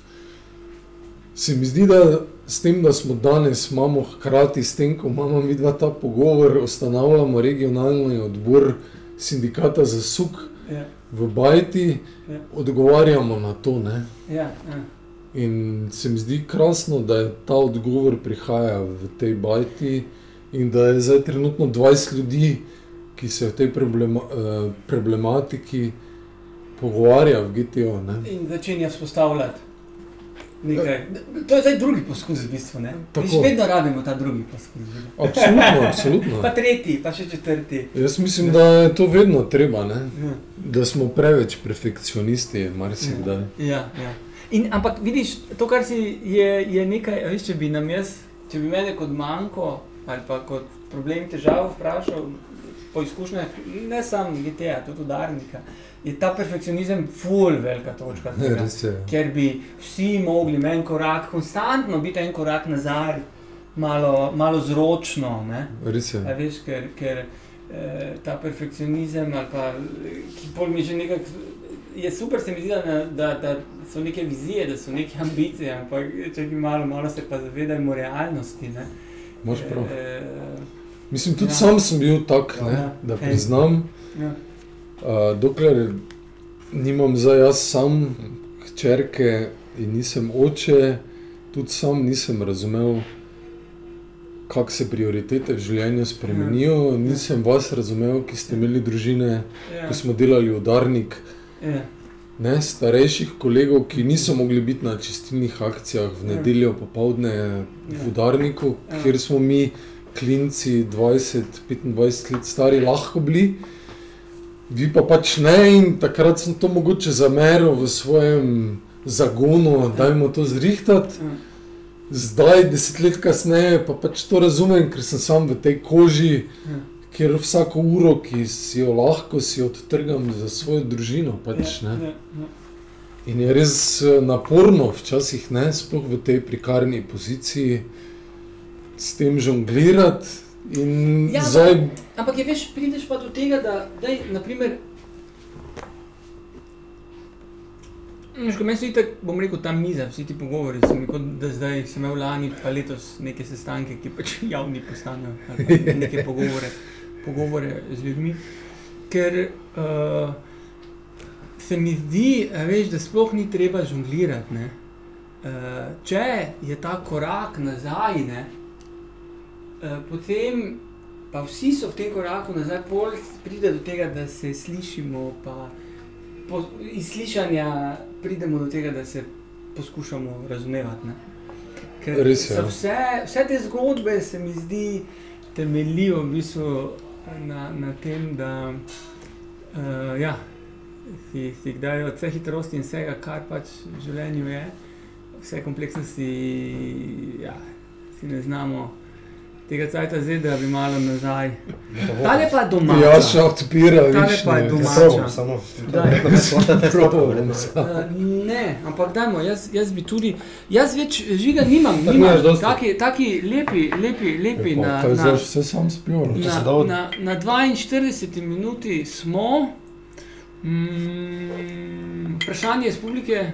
se mi zdi, da s tem, da smo danes, imamo hkrati s tem, ko imamo mi dva ta pogovor, ustanavljamo regionalni odbor sindikata za suk Ja, v Bajti, Ja. odgovarjamo na to. Ne? ja, ja. In se mi zdi krasno, da je ta odgovor prihaja v tej bajti in da je zdaj trenutno 20 ljudi, ki se o tej problema, eh, problematiki pogovarja v GTO. Ne? In začenja vzpostavljati nekaj. To je zdaj drugi poskus, v bistvu. ne. Viš, vedno rabimo ta drugi poskus. Absolutno, absolutno. Pa tretji, pa še četrti. Jaz mislim, da je to vedno treba, ne? Ja. da smo preveč perfekcionisti, marsikdaj. Ja, ja. In, ampak vidiš, to, kar si je, je nekaj, veš, če bi nam jaz, če bi mene kot manjko ali pa kot problem, težavo vprašal, po izkušnjah, ne samo GTA, tudi udarnika, je ta perfekcionizem ful velika točka. tega. Je. Ker bi vsi mogli en korak, konstantno biti en korak nazaj, malo, malo zročno. Ne? Res je. A veš, ker, ker eh, ta perfekcionizem pa ki pol mi že nekako. Je super, se mi zdi, da, da, da so neke vizije, da so neke ambicije, ampak če bi malo, malo se pa zavedajmo realnosti. Ne? Imaš prav. Eh, Mislim, tudi ja. ja. sam sem bil tak, ne, Ja. da priznam. ja, Uh, dokler nimam zdaj jaz sam hčerke in nisem oče, tudi sam nisem razumel, kako se prioritete v življenju spremenijo. Nisem vas razumel, ki ste imeli družine, ja, ko smo delali udarnik. Ja, Ne, starejših kolegov, ki niso mogli biti na čistilnih akcijah v Ja. nedeljo popovdne Ja. v udarniku, Ja. kjer smo mi klinci 20-25 let stari lahko bili, vi pa pač ne in takrat sem to mogoče zameril v svojem zagonu, dajmo to zrihtati. Ja. Zdaj, deset let kasneje, pa pač to razumem, ker sem sam v tej koži, Ja. Kjer vsako uro, ki si jo lahko, si odtrgam za svojo družino. Pač, Ja, ne. ja, ja. In je res eh, naporno, včasih ne, sploh v tej prekarni poziciji, s tem žonglirati. In Ja, zdaj, Ampak je veš, prideš pa do tega, da, daj, naprimer, Veš, ko meni se itak, bom rekel, ta miza, vsi ti pogovori, sem kot da zdaj sem imel lani pa letos neke sestanke, ki pač javni postanejo, neke pogovore, pogovore z ljudmi. Ker uh, se mi zdi, veš, da sploh ni treba žonglirati. ne. Uh, če je ta korak nazaj, ne, uh, potem pa vsi so v tem koraku nazaj, pol pride do tega, da se slišimo, pa po, iz slišanja pridemo do tega, da se poskušamo razumevati. Ne. Ker Res je, ja. vse, vse te zgodbe se mi zdi temeljijo v bistvu na, na tem, da uh, ja, si, si kdaj od vse hitrosti in vsega, kar pač v življenju je, vse kompleksnosti, ja, si ne znamo tega cajta zdaj, da bi malo nazaj. Tale pa doma. ja, še odpira, Tale viš, pa je doma. Probam samo. Samo. Uh, ne, ampak dajmo, jaz, jaz bi tudi, jaz več žiga nimam, Tako nimam taki, taki lepi, lepi, lepi Ja, na, pa, na, zdaj vse sam spil. Če na, na, na 42 minuti smo. Mm, vprašanje iz publike,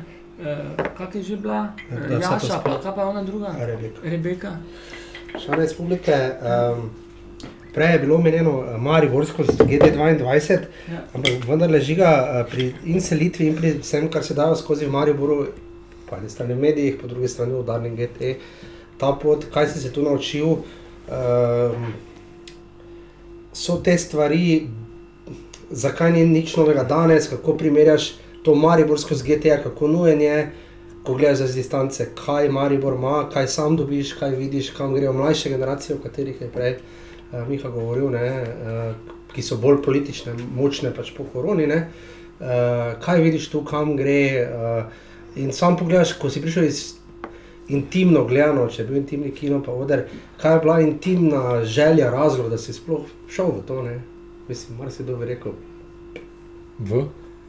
uh, kak je že bila? Ja, to Jaša, pa kaj pa je ona druga? Rebeka. Rebeka. Šanec publike. Um, prej je bilo omenjeno eh, Mariborsko z GD22, Ja. ampak vendarle žiga eh, pri in selitvi in pri vsem, kar se dajo skozi Mariboru, po eni strani v medijih, po drugi strani v udarnem GT, ta pot, kaj si se tu naučil, um, so te stvari, zakaj ni nič novega danes, kako primerjaš to Mariborsko z GT, kako nujen je. Ko gledaš z distance, kaj Maribor ima, kaj sam dobiš, kaj vidiš, kam grejo mlajše generacije, o katerih je prej uh, Miha govoril, ne, uh, ki so bolj politične, močne pač po koroni. Ne, uh, kaj vidiš tu, kam gre. Uh, in sam pogledaš, ko si prišel iz intimno gledano, če je bil intimni kino, pa oder, kaj je bila intimna želja, razlog, da si sploh šel v to. Ne? Mislim, marsikdo bi rekel. V?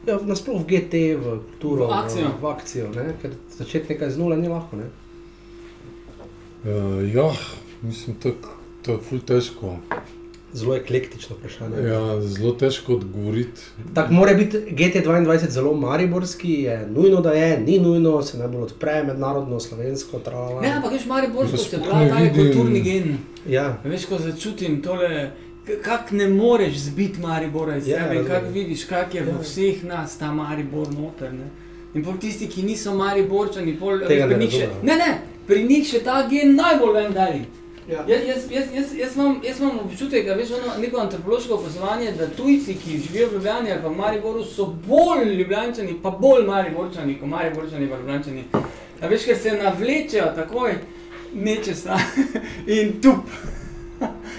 Ja, nasploh v GT, v kulturo, V akcijo. v akcijo ne? ker začeti nekaj z nula ni lahko. Ne? Uh, ja, mislim, to, to je ful težko. Zelo eklektično vprašanje. Ja, zelo težko odgovoriti. Tako mora biti GT22 zelo mariborski, je nujno, da je, ni nujno, se najbolj odpre mednarodno, slovensko, trala. Ne, ampak veš, Mariborsko se pravi, ta je kulturni gen. Ja, Veš, ko začutim tole, k- kak ne moreš zbiti Maribora iz Ja, sebe, in kak razumem. vidiš, kak je v Ja. vseh nas ta Maribor noter. Ne? In pol tisti, ki niso Mariborčani, pol, Tega pri njih še, ne, ne, pri njih še ta gen najbolj ven dali. ja. Jaz, jaz, jaz, jaz, jaz, imam, jaz imam občutek, da veš, ono, neko antropološko opazovanje, da tujci, ki živijo v Ljubljani ali pa v Mariboru, so bolj ljubljančani, pa bolj mariborčani, kot mariborčani pa ljubljančani. A veš, ker se navlečejo takoj nečesa in tup.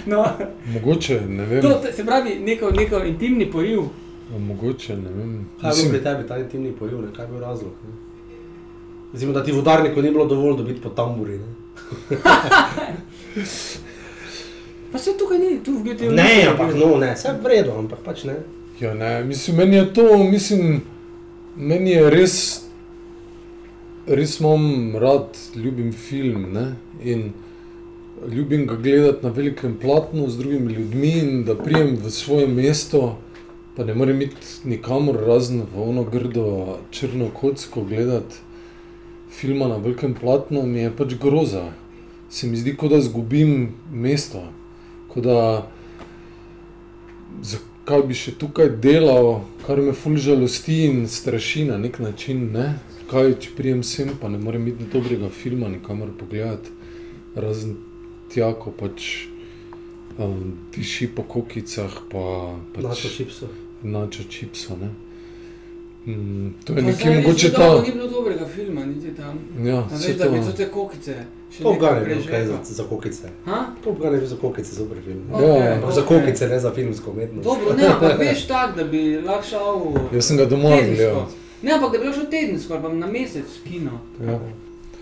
No, Mogoče, ne vem. to se pravi neko, neko intimni poriv. Mogoče, ne vem. Kaj je bil pri tebi ta intimni poriv, ne? kaj je bil razlog? Ne? Recimo, da ti v udarniku ni bilo dovolj dobiti po tamburi. Ne, Pa se tukaj ni, tu v GTO. ne ampak no, ne, vse je v redu, ampak pač ne. Ja, ne, mislim, meni je to, mislim, meni je res, res imam rad, ljubim film ne? in ljubim ga gledati na velikem platnu z drugimi ljudmi in da prijem v svoje mesto, pa ne morem iti nikamor razen v ono grdo črno kocko gledati filma na velikem platnu, mi je pač groza. Se mi zdi, kot da izgubim mesto, kot da zakaj bi še tukaj delal, kar me ful žalosti in straši na nek način. Ne? Kaj, če prijem sem, pa ne morem iti dobrega filma, nikamor pogledati, razen tja, ko pač um, diši po kokicah, pa Načo pač čipsu. načo čipso. Ne? Mm, to je res mogoče ta. Ni bilo dobrega filma, niti tam. Ja, vse veš, da bi to. to te kokice. nekaj je bil kaj za, za kokice. Gun je bil za kokice, super film. Okej, Ja, Ampak za okej. kokice, ne za filmsko umetnost. Dobro, ne, ampak veš tak, da bi lahko šel Jaz sem ga doma gledal. Ne, ampak da bi šel tedensko ali pa na mesec v kino. Ja.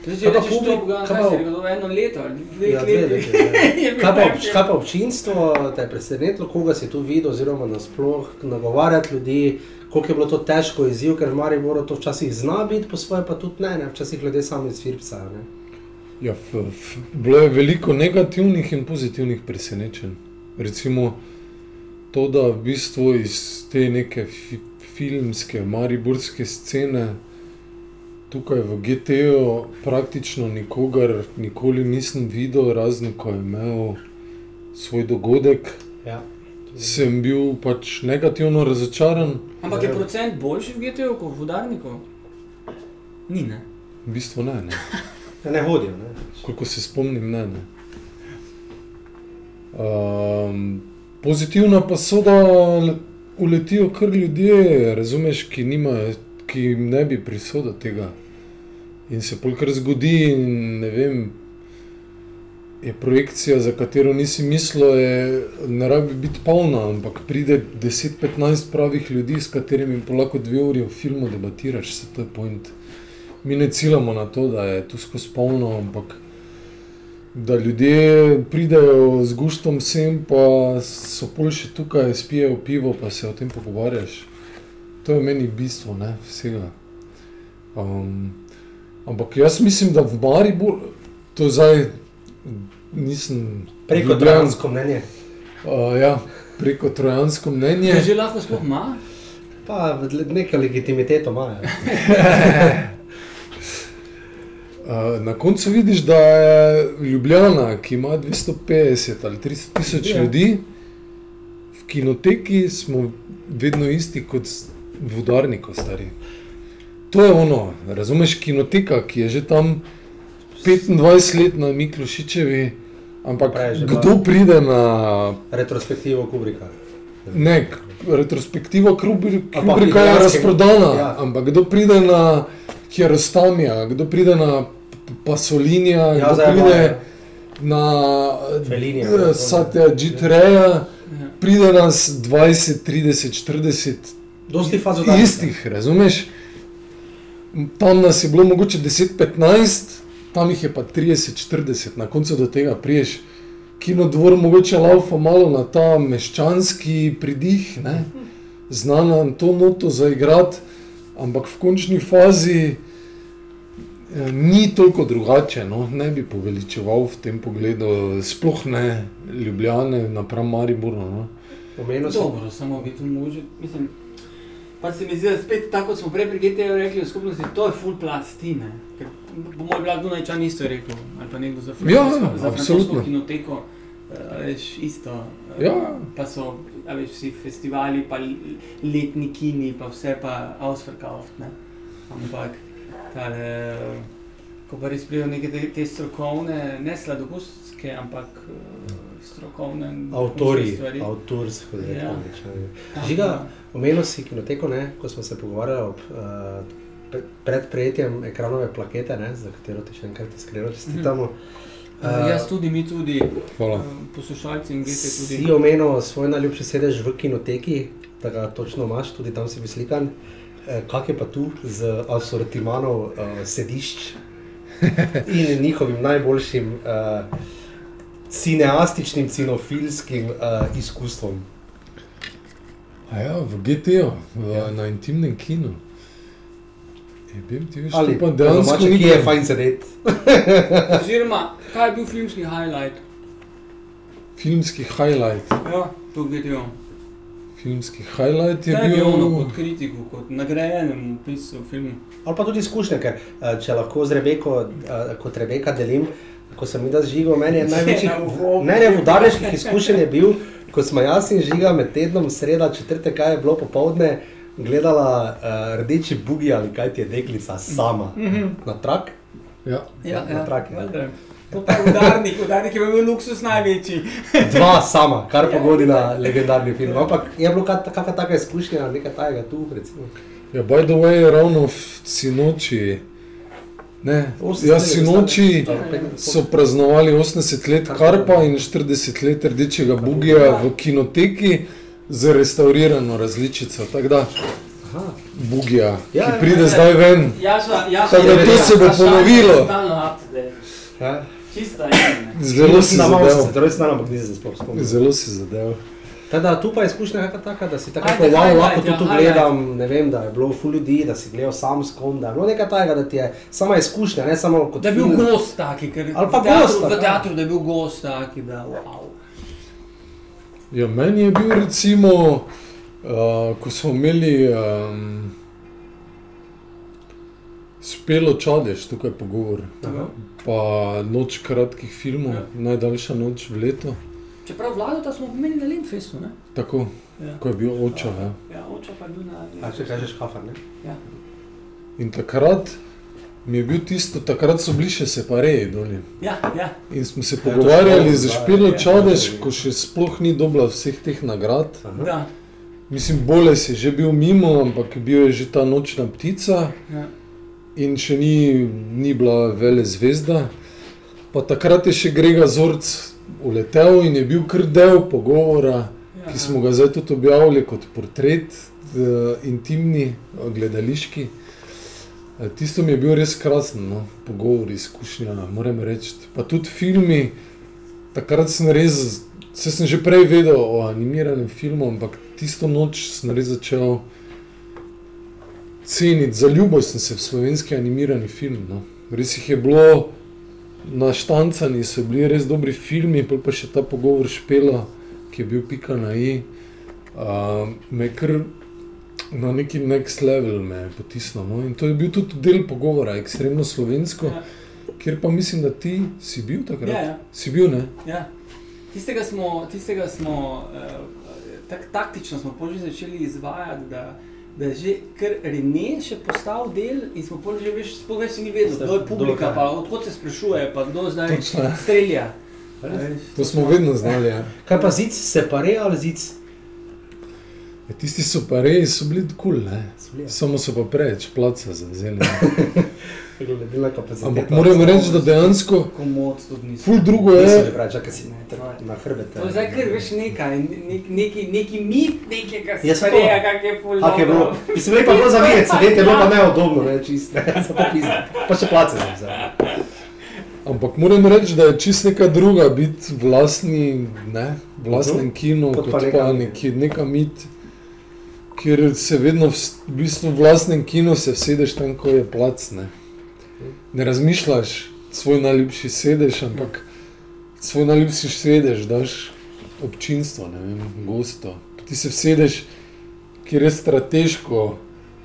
Zdaj, če Kaj publik- Top Gun, kaj kaj pa- rekel, eno leto dve Ja, dve leti. leti, ja. Kaj pa, kaj pa občinstvo, te je presenetilo, koga si tu videl, oziroma nasploh nagovarjati ljudi, koliko je bilo to težko izziv, ker v Mariboru to včasih zna biti, po svoje pa tudi ne, ne? včasih ljudje sami svirpsajo. ne. Ja, f, f, bilo je veliko negativnih in pozitivnih presenečenj. Recimo to, da v bistvu iz te neke fi, filmske, mariborske scene tukaj v GT-ju praktično nikogar nikoli nisem videl, razen ko je imel svoj dogodek, Ja. sem bil pač negativno razočaran. Ampak je procent boljši v GTO kot v udarniku? Ni, ne. V bistvu ne, ne. Ja, ne hodijo. Ne? koliko se spomnim, ne. ne. Um, pozitivno pa so, da le- uletijo kar ljudje, razumeš, ki, nimajo, ki jim ne bi prisodil tega. In se polkar zgodi, in ne vem, je projekcija, za katero nisi mislil, je, ne rabi biti polna, ampak pride 10-15 pravih ljudi, s katerimi lahko dve uri v filmu debatiraš, se to je point. Mi ne ciljamo na to, da je tu skozi polno, ampak da ljudje pridejo z guštom sem, pa so pol še tukaj, spijejo pivo, pa se o tem pogovarjaš. To je meni bistvo ne, vsega. Um, ampak jaz mislim, da v Mariboru, to zdaj nisem. Preko Ljubljan- trojansko mnenje. Uh, ja, preko trojansko Je mnenje. že lahko sploh ima? Pa neko legitimiteto imajo. Uh, na koncu vidiš, da je Ljubljana, ki ima 250 ali 300 tisoč Ja. ljudi, v kinoteki smo vedno isti kot v udarniku, stari. To je ono, razumeš, kinoteka, ki je že tam 25 let na Miklošičevi, ampak Prej že kdo pride na Retrospektivo Kubrika. Ne, retrospektiva pa Kubrika je razprodana, ja. ja. ampak kdo pride na Kjerostamija, kdo pride na Pasolinija, Ja, kdo pride na eh, ja, Satya Gitreja, Ja. pride nas 20, 30, 40 Dosti fazo istih, razumeš? Tam nas je bilo mogoče 10-15, tam jih je pa 30-40, na koncu do tega priješ. Kinodvor mogoče laufa malo na ta meščanski pridih, ne? zna nam to noto zaigrati, ampak v končni fazi eh, ni toliko drugače, no? ne bi poveličeval v tem pogledu, sploh ne Ljubljane napram Mariboru. No? Omenil sem. Dobro, samo bi tu možil, mislim, pa se mi zdi, da spet tako kot smo prej pri GTO rekli v skupnosti, to je full plastine. Ker po mojem bila Dunajčan isto rekel, ali pa nekdo za Ja, francosko, za francosko kinoteko, eh, veš, isto. eh, Ja. Pa so, a veš, vsi festivali, pa letni kini, pa vse pa ausverkauft, ne. Ampak, tale, ko pa res pridejo neke te, te strokovne, ne sladokusske, ampak eh, strokovne Avtori, avtorsko Ja. ja. Tako Žiga, omenil si kinoteko, ne? ko smo se pogovarjali ob, uh, pred prejetjem ekranove plakete, ne? za katero ti še enkrat iskreno čestitamo. Uh, jaz tudi, mi tudi, Hvala. poslušalci in gete tudi. Si omenil svoj najljubši sedež v kinoteki, da ga točno imaš, tudi tam si bil slikan. Kak je pa tu z asortimanom uh, sedišč in njihovim najboljšim uh, cineastičnim, cinofilskim uh, izkustvom? A ja, v GT-ju, ja. na intimnem kinu. Je bil ti več Ali pa dejansko ni kje je fajn sedeti? Oziroma, kaj je bil filmski highlight? filmski highlight. Ja, to GTO. Filmski highlight je je bil. bilo kot kritiku, kot nagrajenemu pisu filmu? Ali pa tudi izkušnje, ker eh, če lahko z Rebeko, eh, kot Rebeka delim, ko sem videl žigo, meni je največji. Na uvodu. Ne, ne, udarniških izkušenj je bil, ko smo jaz in žiga med tednom, sreda, četrtek, kaj je bilo popovdne, gledala uh, rdeči bugi ali kaj ti je deklica sama na trak. Ja. Ja, na trak, ja. valjda. To pa je udarnik, udarnik je bil luksus največji. Dva sama, kar pogodi na legendarni film. Ampak je bilo kakšna taka izkušnja, nekaj tajega tu, recimo. Ja, by the way, ravno v sinoči, ne, 80 ja, sinoči so praznovali 80 let Karpa in 40 let Rdečega Bugija v kinoteki z restaurirano različico. Tako da. Bugija, Ja, ki ja, pride ja. zdaj ven. Tako da to se bo ponovilo. Ja. Zelo si zadev. torej. Zelo si zadev. Teda, tu pa je izkušnja taka, da si tako Ajde, rekel, wow, lahko ja, to tu gledam, ne vem, da je bilo ful ljudi, da si gledal sam s kom, da je bilo nekaj takega, da ti je sama izkušnja, ne samo kot Da je bil film. gost taki, ker Ali pa v teatru, gost, v teatru, da je bil gost taki, da wow. Ja, meni je bil recimo, uh, ko smo imeli um, spelo čadež, tukaj pogovor, Aha. pa noč kratkih filmov, ja. najdaljša noč v letu. Čeprav vlado, da smo pomenili na Lindfestu, ne? Tako, Ja. ko je bil oče. Ja. Ja, oče pa je bil na A če kažeš kafar, ne? In takrat mi je bil tisto, takrat so bili še separeji dolje. Ja, ja. In smo se Ja, pogovarjali za da, špilo ja. čadež, ko še sploh ni dobila vseh teh nagrad. Da, Mislim, Boles je že bil mimo, ampak bil je že ta nočna ptica. ja. in še ni, ni bila vele zvezda. Pa takrat je še Grega Zorc uletel in je bil kar del pogovora, ja. ki smo ga zdaj tudi objavili kot portret, eh, intimni, eh, gledališki. Eh, Tisto mi je bil res krasen, no? pogovor, izkušnja, moram reči. Pa tudi filmi, takrat sem res, se sem že prej vedel o animiranem filmu, ampak tisto noč sem res začel ceniti, zaljubil sem se v slovenski animirani film. No. Res jih je bilo naštancani, so bili res dobri filmi, pol pa še ta pogovor špela, ki je bil pika na i. Uh, me kar na neki next level me je potisnil. No. In to je bil tudi del pogovora, ekstremno slovensko, Ja. kjer pa mislim, da ti si bil takrat. Ja, ja. Si bil, ne? Ja. Tistega smo, tistega smo uh, tak, taktično smo že začeli izvajati, da, da je že kar Rene še postal del in smo pol že več, sploh več ni vedel, kdo je publika, pa odkot se sprašuje, pa kdo zdaj Točno. strelja. To smo vedno znali. Ja. Kaj pa zid, separe ali zid? Ja, tisti so pa res, so bili kul, cool, bili, ja. samo so pa preveč placa zavzeli. Gledalna kapaciteta. Ampak moram reči, da dejansko Komod tudi nisem. ful drugo Nisem je. pravi, čakaj si na hrbet. To je zdaj kar veš nekaj, nek, neki, neki mit, nekega Ja, spareja, kak je ful Ak je bilo, mislim, lepo je bilo zavijeti, sedeti je bilo pa neudobno, ne, čist, ne, zato pizda. Pa še place sem vzel. Ampak moram reči, da je čist neka druga biti v vlastni, ne, v vlastnem kinu, Kot kot pa neka- pa neki, neka mit, kjer se vedno v, v bistvu v vlastnem kinu se vsedeš tam, ko je plac. Ne, ne razmišljaš svoj najljubši sedež, ampak svoj najljubši sedež daš občinstvo, ne vem, gosto. Ti se vsedeš, kjer je strateško,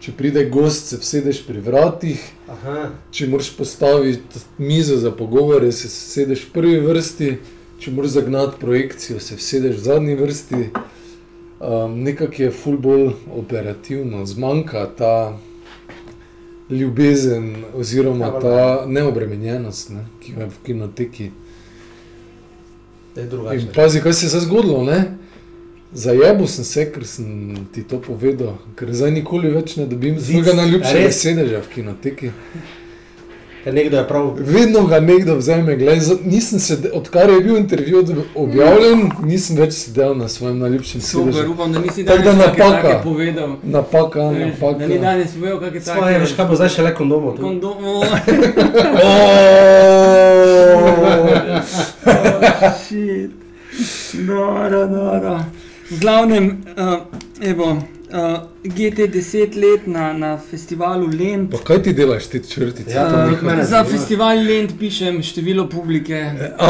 če pride gost, se vsedeš pri vratih. Aha, Če moraš postaviti mizo za pogovore, se sedeš v prvi vrsti, če moraš zagnati projekcijo, se sedeš v zadnji vrsti. Um, Nekako je ful bolj operativno, zmanjka ta ljubezen oziroma Ja, ta neobremenjenost, ne, ki jo je v kinoteki. In pazi, kaj se je zdaj zgodilo, ne? Zajebil sem se, ker sem ti to povedal, ker zdaj nikoli več ne dobim svojega najljubšega sedeža v kinoteki. Je prav, Vedno ga nekdo vzame, glej, nisem se, odkar je bil intervju objavljen, nisem več sedel na svojem najljubšem Super, sedežu. upam, da nisi Tako danes da napaka. povedal. Napaka, Da ni napaka. danes povedal, kak je tako. svoje, veš kaj bo zdaj še le kondomov. tu. Kondomov. Shit. Noro, noro. V glavnem, uh, evo, uh, GT10 let na, na festivalu Lent. Pa kaj ti delaš, te črtice? Ja, to Uh, za festival Lent pišem število publike. A,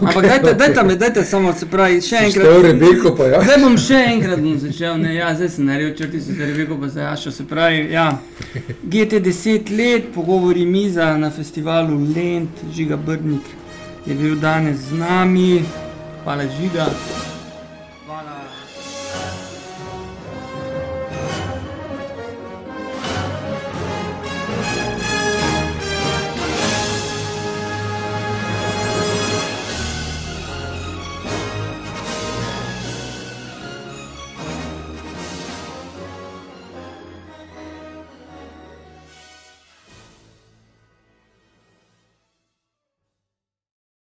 Ampak dajte, dajte, me, dajte samo se pravi, še enkrat. Rebeko pa ja. Zdaj bom še enkrat bom začel, ne, ja, zdaj sem naredil črtice za Rebeko, pa zdaj Ašo, se pravi, ja. GT10 let, pogovori miza na festivalu Lent, Žiga Brdnik je bil danes z nami, hvala Žiga.